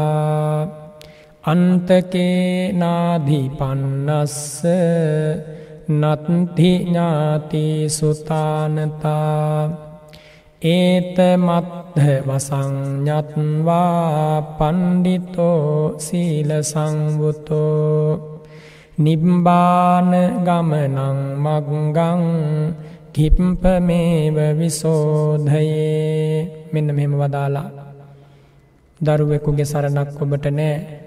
අන්තකේ නාධිපන්නස්ස නත්තිඥාති සුතානතා ඒත මත්හ වසංඥත්වා පණ්ඩිතෝ සීල සංවුතෝ නිබ්බාන ගමනං මක්ගං කිප්පමේව විසෝධයේ මෙන්න මෙහෙම වදාලා. දරුවෙකුගේ සරණක් ඔබට නෑ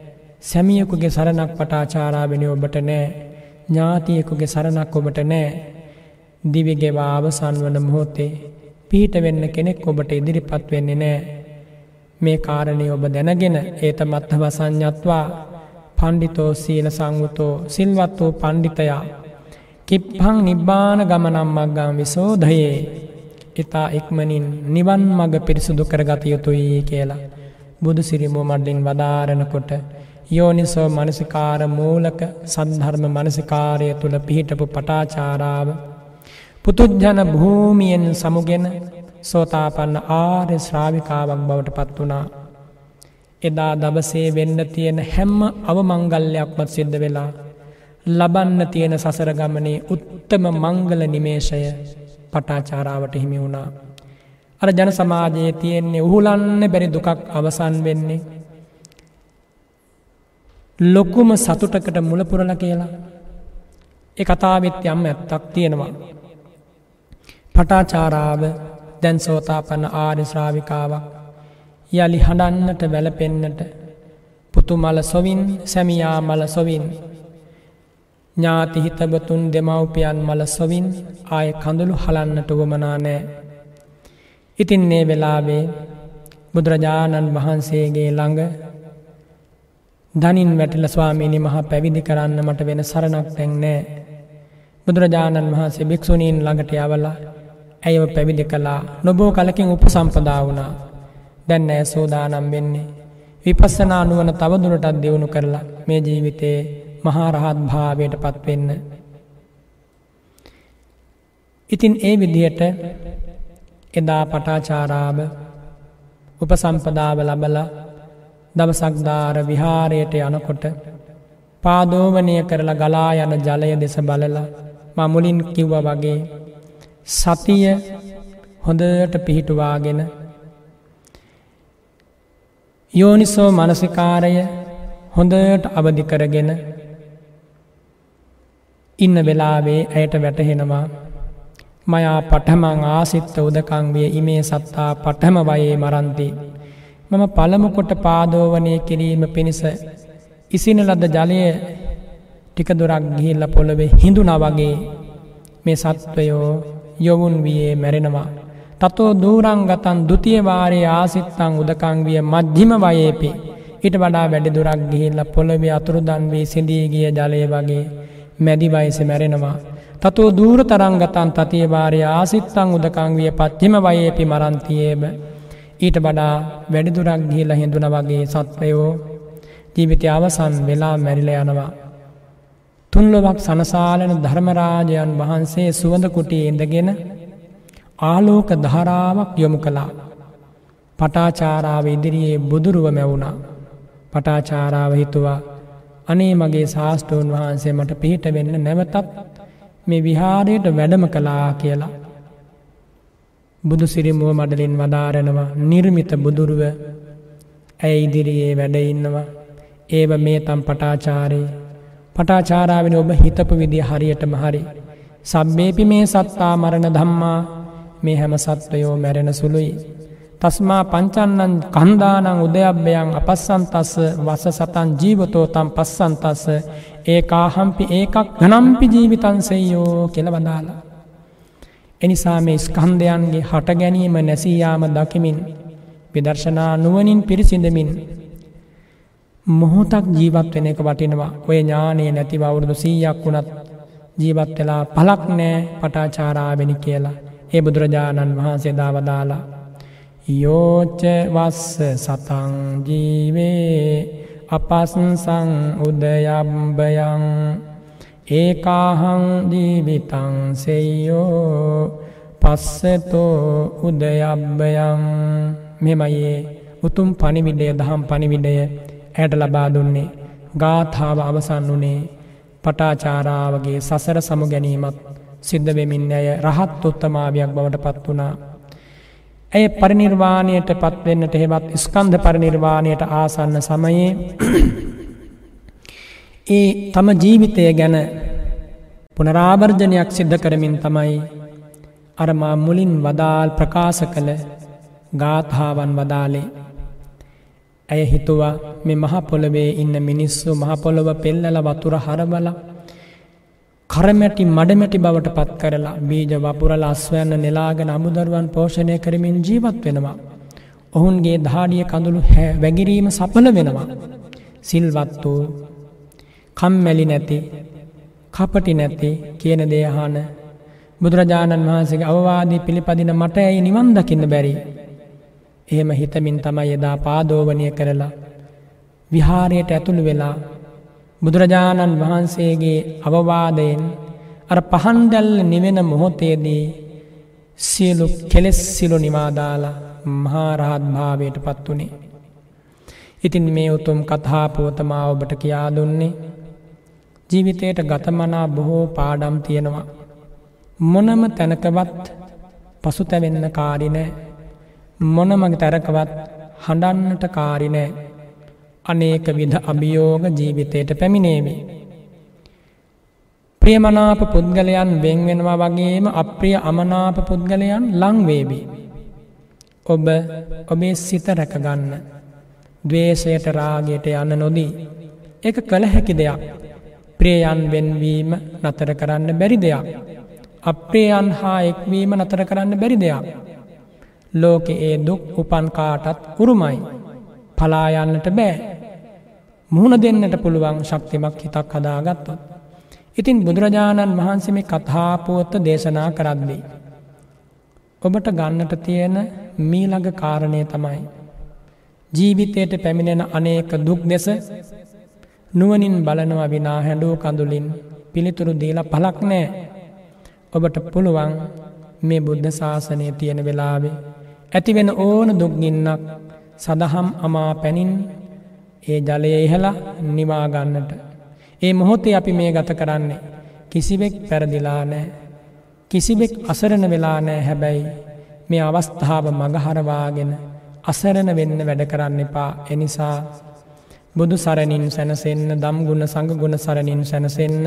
සැමියකුගේ සරණක් පටාචාරාවෙන ඔබට නෑ. ඥාතියකුගේ සරණක් ඔබට නෑ. දිවිගෙවා අවසන් වන මොහොතේ පිහිට වෙන්න කෙනෙක් ඔබට ඉදිරිපත් වෙන්නේ නෑ. මේ කාරණය ඔබ දැනගෙන ඒත මත්හ වසංඥත්වා පණ්ඩිතෝ සීල සංවුතෝ සිල්වත් වූ පණ්ඩිතයා. කිප්හං නිබ්බාන ගමනම් මක්ගම් විසෝධයේ. ඉතා ඉක්මනින් නිවන් මග පිරිසුදු කරගත යුතුයි කියලා. බුදු සිරිමෝ මඩ්ඩින් වදාරණකොට යෝනිසෝ මනසිකාර මූලක සද්ධර්ම මනසිකාරය තුළ පිහිටපු පටාචාරාව පුතුජ්ජන භූමියෙන් සමුගෙන සෝතාපන්න ආර්ය ශ්‍රාවිකාවක් බවට පත් වනා. එදා දවසේ වෙන්න තියෙන හැම්ම අවමංගල්ලයක්මත් සිද්ධ වෙලා ලබන්න තියෙන සසරගමනේ උත්තම මංගල නිමේශය පටාචාරාවට හිමි වුණා. අර ජන සමාජයේ තියෙන්නේ උහුලන්න බැරි දුකක් අවසන් වෙන්නේ. ලොකුම සතුටකට මුලපුරල කියලා ඒ කතාවෙත් යම් ඇත්තක් තියෙනවා. පටාචාරාව දැන් සෝතාපන්න ආර්ය ශ්‍රාවිකාවක් යළි හඬන්නට වැලපෙන්නට පුතු මල සොවින් සැමියා මල සොවින් ඥාතිහිතබතුන් දෙමව්පියන් මල සොවින් ආය කඳුළු හලන්නට වමනා නෑ. ඉතින් ඒ වෙලාවේ බුදුරජාණන් වහන්සේගේ ළඟ ධනින් වැටිල ස්වාමීනි මහා පැවිදි කරන්න මට වෙන සරණක් තැන් නෑ. බුදුරජාණන් වහන්සේ භික්‍ෂුණීන් ළඟට යවලා ඇයව පැවිදි කලා නොබෝ කලකින් උප සම්පදා වුණා දැන්න ඇය සෝදානම් වෙන්නේ. විපස්සනා නුවන තවදුරටත් දෙවුණු කරලා මේ ජීවිතයේ මහාරහත් භාවයට පත්වෙන්න. ඉතින් ඒ විදියට එදා පටාචාරාව උපසම්පදාව ලබල දවසක්දාර විහාරයට යනකොට පාදෝවනය කරලා ගලා යන ජලය දෙස බලලා මමුලින් කිව්ව වගේ සතිය හොඳට පිහිටුවාගෙන යෝනිසෝ මනසිකාරය හොඳට අවධි කරගෙන ඉන්න වෙලාවේ ඇයට වැටහෙනවා මයා පටහමං ආසිත්ත උදකංවිය ඉමේ සත්තා පටහම වයේ මරන්ති. මම පළමුකොට පාදෝවනය කිරීම පිණිස ඉසින ලද ජලය ටිකදුරක් ගිහිල්ල පොළොවෙ හිඳුන වගේ මේ සත්වයෝ යොවුන් වයේ මැරෙනවා. තතෝ දූරංගතන් දුතියවාරයේ ආසිත්තං උදකංවිය මධ්‍යම වයේපි ඉට වඩා වැඩිදුරක් ගිහිල්ල පොළොවේ අතුරුදන් වී සිඳීගිය ජලය වගේ මැදි වයසෙ මැරෙනවා. තතෝ දූර තරංගතන් තතියවාරය ආසිත්තං උදකං විය පත්්‍යම වයේපි මරන්තියේම ඊට වඩා වැඩිදුරක් ගිහිල හිඳුන වගේ සත්වයෝ ජීවිතය අවසන් වෙලා මැරිල යනවා. තුන්ලොවක් සනසාලන ධර්මරාජයන් වහන්සේ සුවඳකුටිය ඉඳගෙන ආලෝක ධාරාවක් යොමු කළා. පටාචාරාව ඉදිරියේ බුදුරුව මැවුණා. පටාචාරාව හිතුවා අනේ මගේ ශාස්තෘන් වහන්සේ මට පිහිට වෙන්න නැවතත් මේ විහාරයට වැඩම කලා කියලා. බුදු සිරිමුව මඩලින් වදාරනවා නිර්මිත බුදුරුව ඇය ඉදිරියේ වැඩඉන්නවා ඒව මේ තම් පටාචාරයේ පටාචාරාවෙන ඔබ හිතපු විදිිය හරියට මහරි. සබ්බේපි මේ සත්තා මරණ ධම්මා මේ හැම සත්වයෝ මැරෙන සුළුයි. තස්මා පංචන්නන් කන්දානං උදයබ්බයන් අපස්සන්තස්ස වස සතන් ජීවතෝතම් පස්සන්තස්ස ඒකාහම්පි ඒකක් ගනම්පි ජීවිතන්සෙයෝ කෙළ වදාලා. එනිසා මේ ස්කන්ධයන්ගේ හට ගැනීම නැසීයාම දකිමින් විදර්ශනා නුවනින් පිරිසිඳමින් මොහොතක් ජීවත් වෙන එක වටිනවා. ඔය ඥානයේ නැතිව අවුරුදු සීයක් වුණත් ජීවත් වෙලා පලක් නෑ පටාචාරාවෙනි කියලා. ඒ බුදුරජාණන් වහන්සේ දාවදාලා යෝච්ච වස්ස සතං ජීවේ අපස්සං උදයම්බයං ඒකාහං ජීවිතං සෙයෝ පස්සතෝ උදයබ්බයං. මෙමයේ උතුම් පනිවිඩය දහම් පනිවිඩය ඇයට ලබා දුන්නේ ගාථාව අවසන් වනේ පටාචාරාවගේ සසර සමු ගැනීමත් සිද්ධ වෙමින් ඇය රහත් උත්තමාවයක් බවට පත් වනා ඇය පරිනිර්වාණයට පත්වෙන්නට හෙවත් ස්කන්ධ පරිනිර්වාණයට ආසන්න සමයේ ඒ තම ජීවිතය ගැන පුනරාවර්ජනයක් සිද්ධ කරමින් තමයි අරමා මුලින් වදාල් ප්‍රකාශ කළ ගාථාවන් වදාලේ. ඇය හිතුවා මෙ මහපොළවේ ඉන්න මිනිස්සු මහපොළොව පෙල්ලල වතුර හරබල කරමැටි මඩමැටි බවට පත් කරලා බීජ වපුරල අස්වයන්න නෙලාගෙන අමුදරුවන් පෝෂණය කරමින් ජීවත් වෙනවා. ඔවුන්ගේ ධාඩිය කඳුළු හැ වැගිරීම සපල වෙනවා. සිල්වත් වූ කම්මැලි නැති කපටි නැති කියන දේහාන බුදුරජාණන් වහන්සේගේ අවවාදී පිළිපදින මට ඇයි නිවන් දකින්න බැරි. එහෙම හිතමින් තමයි එදා පාදෝවනය කරලා. විහාරයට ඇතුළු වෙලා බුදුරජාණන් වහන්සේගේ අවවාදයෙන් අර පහන්දැල්ල නිවෙන මොහොතේදී සියලු කෙලෙස් සිලු නිවාදාලා මහාරහත් භාවයට පත් වනේ. ඉතින් මේ උතුම් කතාපුවතමා ඔබට කියා දුන්නේ ජීවිතයට ගතමනා බොහෝ පාඩම් තියෙනවා. මොනම තැනකවත් පසු තැවෙන්න කාරිනෑ මොනමග තැරකවත් හඬන්නට කාරිනෑ අනේක විධ අභියෝග ජීවිතයට පැමිණේවි. ප්‍රියමනාප පුද්ගලයන් වෙන්වෙනවා වගේම අප්‍රිය අමනාප පුද්ගලයන් ලංවේවි. ඔබ ඔබේ සිත රැකගන්න. දවේශයට රාගයට යන්න නොදී. එක කළ හැකි දෙයක්. ප්‍රියයන් වෙන්වීම නතර කරන්න බැරි දෙයක්. අප්‍රේයන් හා එක්වීම නතර කරන්න බැරි දෙයක්. ලෝකෙ ඒ දුක් උපන් කාටත් උරුමයි. පලායන්නට බෑ. මුහුණ දෙන්නට පුළුවන් ශක්තිමක් හිතක් හදාගත්තොත්. ඉතින් බුදුරජාණන් වහන්සේම කතාපුවත්ත දේශනා කරද්දී. ඔබට ගන්නට තියෙන මීළඟ කාරණය තමයි. ජීවිතයට පැමිණෙන අනේක දුක් දෙස නුවනින් බලනවා විනා හැඩුව කඳුලින් පිළිතුරු දීලා පලක් නෑ ඔබට පුළුවන් මේ බුද්ධ ශාසනය තියෙන වෙලාවේ ඇතිවෙන ඕන දුක්ගින්නක් සදහම් අමා පැනින් ඒ ජලය ඉහලා නිවාගන්නට. ඒ මොහොතේ අපි මේ ගත කරන්නේ කිසිවෙක් පැරදිලා නෑ. කිසිවෙක් අසරණ වෙලා නෑ හැබැයි මේ අවස්ථාව මගහරවාගෙන අසරණ වෙන්න වැඩ කරන්න එපා එනිසා බුදු සරණින් සැනසෙන්න දම් ගුණ සඟ ගුණ සරණින් සැනසෙන්න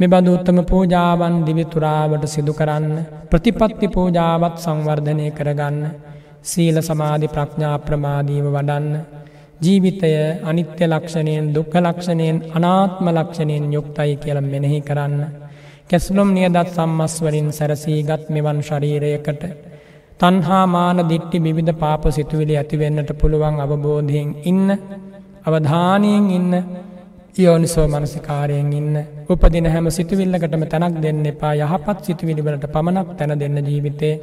මෙබඳු උත්තම පූජාවන් දිවිතුරාවට සිදු කරන්න ප්‍රතිපත්ති පූජාවත් සංවර්ධනය කරගන්න සීල සමාධි ප්‍රඥා ප්‍රමාදීව වඩන්න ජීවිතය අනිත්‍ය ලක්ෂණයෙන් දුක්ඛ ලක්ෂණයෙන් අනාත්ම ලක්ෂණයෙන් යුක්තයි කියල මෙනෙහි කරන්න. කැස්ලොම් නියදත් සම්මස්වලින් සැරසීගත් මෙවන් ශරීරයකට. තන්හා මාන දිට්ටි විධ පාප සිතුවිලි ඇතිවෙන්නට පුළුවන් අවබෝධයෙන් ඉන්න අවධානයෙන් ඉන්න යෝනිසෝ මනසිකාරයෙන් ඉන්න උපදින හැම සිතුවිල්ලකටම තැනක් දෙන්න එපා යහපත් සිතුවිලිවලට පමණක් තැන දෙන්න ජීවිතේ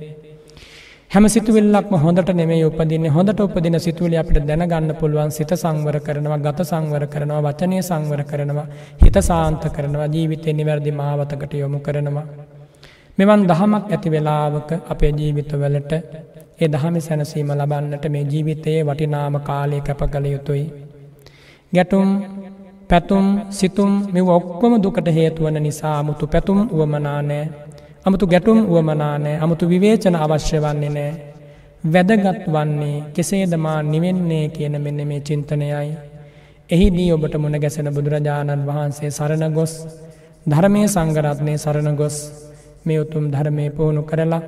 හැම සිතුවිල්ලක්ම හොඳට නෙමේ උපදින්න හොඳට උපදින සිතුවලි අපට දැනගන්න පුළුවන් සිත සංවර කරනවා ගත සංවර කරනවා වචනය සංවර කරනවා හිත සාන්ත කරනවා ජීවිතය නිවැරදි මාවතකට යොමු කරනවා. මෙවන් දහමක් ඇති වෙලාවක අපේ ජීවිතවලට ඒ දහමි සැනසීම ලබන්නට මේ ජීවිතයේ වටිනාම කාලය කැප කළ යුතුයි. ගැටුම් පැතුම් සිතුම් මෙ ඔක්කොම දුකට හේතුවන නිසා මුතු පැතුම් වුවමනානෑ අමුතු ගැටුම් වුවමනානෑ අමුතු විවේචන අවශ්‍ය වන්නේ නෑ. වැදගත් වන්නේ කෙසේදමා නිවෙන්නේ කියන මෙන්න මේ චින්තනයයි. එහිදී ඔබට මුණ ගැසෙන බුදුරජාණන් වහන්සේ සරණ ගොස් ධර්මය සංගරත්නය සරණ ගොස් මේ උතුම් ධර්මය පුහුණු කරලා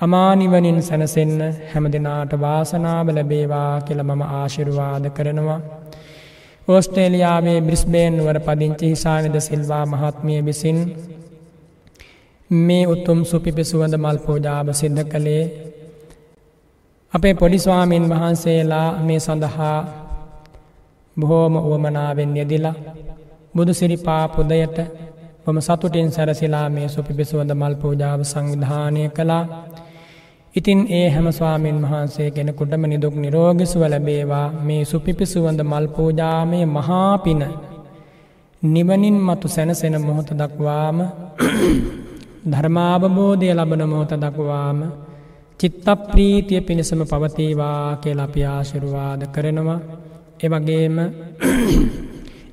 අමානිවනින් සැනසෙන්න හැම දෙනාට වාසනාව ලැබේවා කියල මම ආශිරුවාද කරනවා. ඕස්ට්‍රේලියාවේ බ්‍රිස්බේන් වර පදිංචි හිසානිද සිල්වා මහත්මිය විසින් මේ උත්තුම් සුපිපිසුවඳ මල් පෝජාව සිද්ධ කළේ. අපේ පොඩිස්වාමීන් වහන්සේලා මේ සඳහා බොහෝම උවමනාවෙන් යෙදිලා බුදු සිරිපා පුදයට බොම සතුටින් සැරසිලා මේ සුපිපිසුවඳ මල් පූජාව සංවිධානය කළා. ඉතින් ඒ හැම ස්වාමීන් වහන්සේ කෙනෙකුටම නිදුක් නිරෝගිසුව ලැබේවා. මේ සුපිපිසුවඳ මල් පූජාමය මහාපින නිවනින් මතු සැනසෙන මොහොත දක්වාම ධර්මාවබෝධය ලබන මොහොත දක්වාම චිත්ත ප්‍රීතිය පිණිසම පවතීවා කියල අපි ආශිරුවාද කරනවා. එවගේම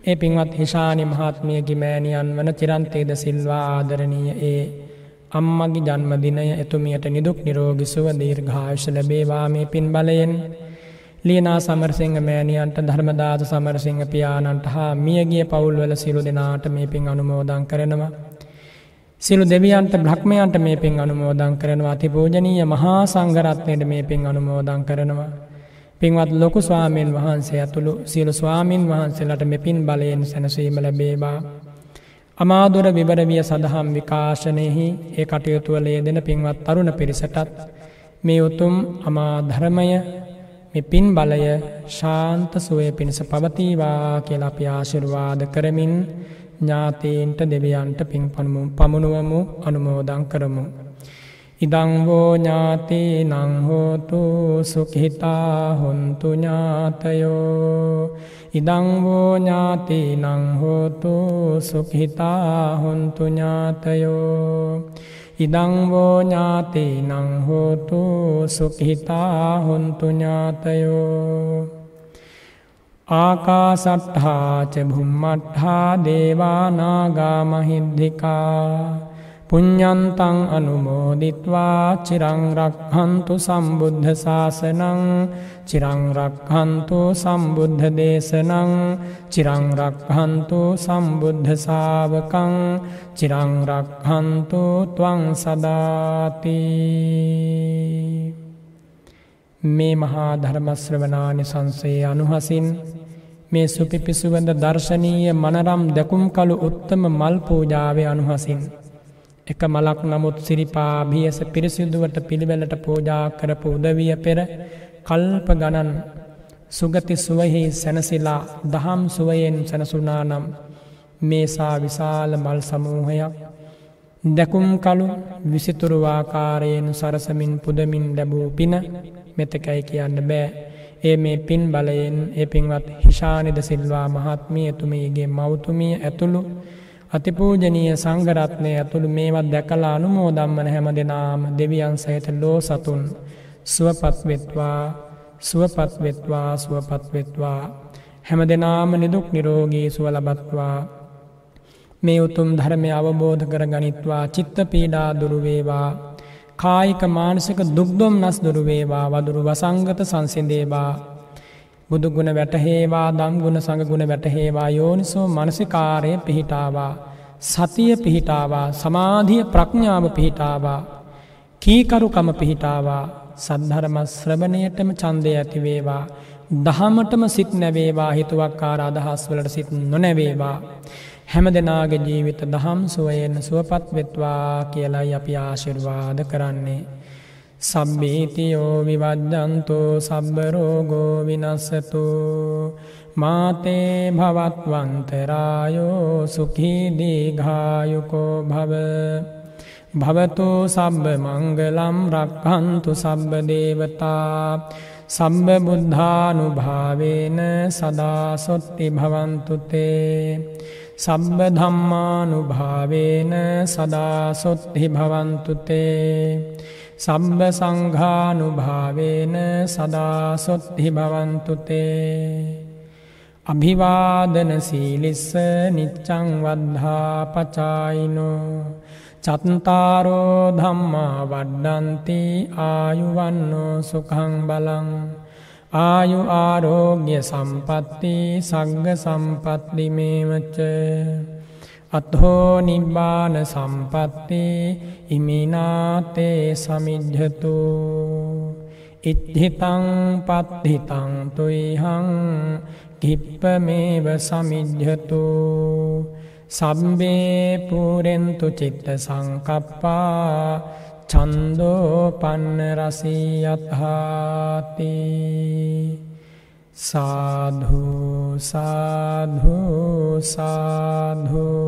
ඒ පින්වත් හිෂානි මහත්මියකි මෑණියන් වන චිරන්තේද සිල්වා ආදරණීය. ඒ අම්මගේ ජන්මදිනය එතුමියට නිදුක් නිරෝගිසුව දීර්ඝායුෂ ලැබේවා මේ පින් බලයෙන් ලියනා සමරසිංහ මෑණියන්ට ධර්මදාත සමරසිංහ පියාණන්ට හා මියගිය පවුල්වල සිරු දෙනාට මේ පින් අනුමෝදන් කරනවා සිලු දෙවියන්ට බ්‍රහ්මයන්ට මේ පින් අනුමෝදං කරනවා අති පූජනීය මහා සංඝරත්නයට මේ පින් අනුමෝදං කරනවා. පින්වත් ලොකු ස්වාමීන් වහන්සේ ඇතුළු සියලු ස්වාමීන් වහන්සේලට මෙපින් බලයෙන් සැනසීම ලැබේවා. අමාදුර විවරවිය සඳහම් විකාශනයෙහි ඒ කටයුතුවලේ දෙන පින්වත් තරුණ පිරිසටත් මේ උතුම් අමා ධර්මය මේ පින් බලය ශාන්ත සුවය පිණිස පවතිවා කියලා අපි ආශිර්වාද කරමින් ඥාතීන්ට දෙවියන්ට පින් පමුණුවමු අනුමෝදන් කරමු. ඉදංවෝ ඥාතී නංහෝතු සුකහිතා හොන්තු ඥාතයෝ। ඉදංවෝ ඥාති නංහෝතු සුකහිතා හොන්තු ඥාතයෝ। ඉදංවෝ ඥාති නංහෝතු සුකහිතා හොන්තු ඥාතයෝ। ආකාසට්හාච භුම්මට්හා දේවානාගාමහිද්දිකා පුඤ්ඤන්තං අනුමෝදිත්වා චිරං රක්ඛන්තු සම්බුද්ධ ශාසනං චිරං රක්ඛන්තු සම්බුද්ධ දේශනං චිරං රක්ඛන්තු සම්බුද්ධ ශාවකං චිරං රක්ඛන්තු ත්වං සදාති මේ මහා ධර්ම ශ්‍රවණානි සංසේ අනුහසින් මේ සුපිපිසුවඳ දර්ශනීය මනරම් දැකුම් කළු උත්තම මල් පූජාවේ අනුහසින් එක මලක් නමුත් සිරිපා බියස පිරිසිදුවට පිළිවෙලට පූජා කරපු උදවිය පෙර කල්ප ගණන් සුගති සුවහි සැනසිලා දහම් සුවයෙන් සැනසුනානම් මේසා විශාල මල් සමූහයක්. දැකුම් කලු විසිතුරුවාකාරයෙන් සරසමින් පුදමින් ලැබූ පින මෙතකැයි කියන්න බෑ. ඒ මේ පින් බලයෙන් ඒ පින්වත් හිෂානිද සිල්වා මහත්මිය එතුමීගේ මෞතුමිය ඇතුළු අතිපූජනීය සංඝරත්නය ඇතුළු මේවත් දැකලා අනුමෝදම්මන හැම දෙනාම දෙවියන් සහිත ලෝ සතුන්. සුවපත්වෙත්වා සුවපත්වෙත්වා සුවපත්වෙත්වා හැම දෙනාම නිදුක් නිරෝගී සුව ලබත්වා. මේ උතුම් ධර්මය අවබෝධ කර ගනිත්වා චිත්ත පීඩා දුරුවේවා කායික මානසික දුක්දොම් නස් දුරුවේවා වදුරු වසංගත සංසිදේවා බුදුගුණ වැටහේවා දම්ගුණ සඟගුණ වැටහේවා යෝනිසෝ මනසිකාරය පිහිටාවා සතිය පිහිටාවා සමාධිය ප්‍රඥාව පිහිටාවා කීකරුකම පිහිටාවා සද්ධරම ශ්‍රවණයටම චන්දය ඇතිවේවා දහමටම සිත් නැවේවා හිතුවක්කාර අදහස් වලට සිත් නොනැවේවා. හැම දෙනාගේ ජීවිත දහම් සුවයෙන් සුවපත් වෙත්වා කියලයි අපි ආශිර්වාද කරන්නේ. සබ්බීතියෝ විවජ්ජන්තෝ සබ්බරෝගෝ විනස්සතු මාතේ භවත්වන්තරායෝ සුකීදීඝායුකෝ භව භවතු සබ්බ මංගලම් රක්හන්තු සබ්බ දේවතා සම්බ බුද්ධානුභාවේන සදාසොත්ති භවන්තුතේ සබ්බ ධම්මානුභාවේන සදාසොත්හි භවන්තුතේ සම්බ සංඝානුභාවේන සදාසොත්හි භවන්තුතේ අභිවාදන සීලිස්ස නිච්චං වද්ධා පචායිනෝ චත්තාරෝ ධම්මා වඩ්ඩන්ති ආයුවන්නෝ සුකං බලං. ආයු ආරෝග්‍ය සම්පත්ති සග්ග සම්පත්තිමේමච අත්හෝ නිබ්බාන සම්පත්ති ඉමිනාතේ සමිජ්ජතු. ඉත්හිතං පත්හිතං තුයිහං කිප්පමේව සමිජ්ජතු. සම්බේ පුරෙන්තු චිත්ත සංකප්පා චන්දෝ පන්න රසී අත්හාති සාධු සාධු සාධූ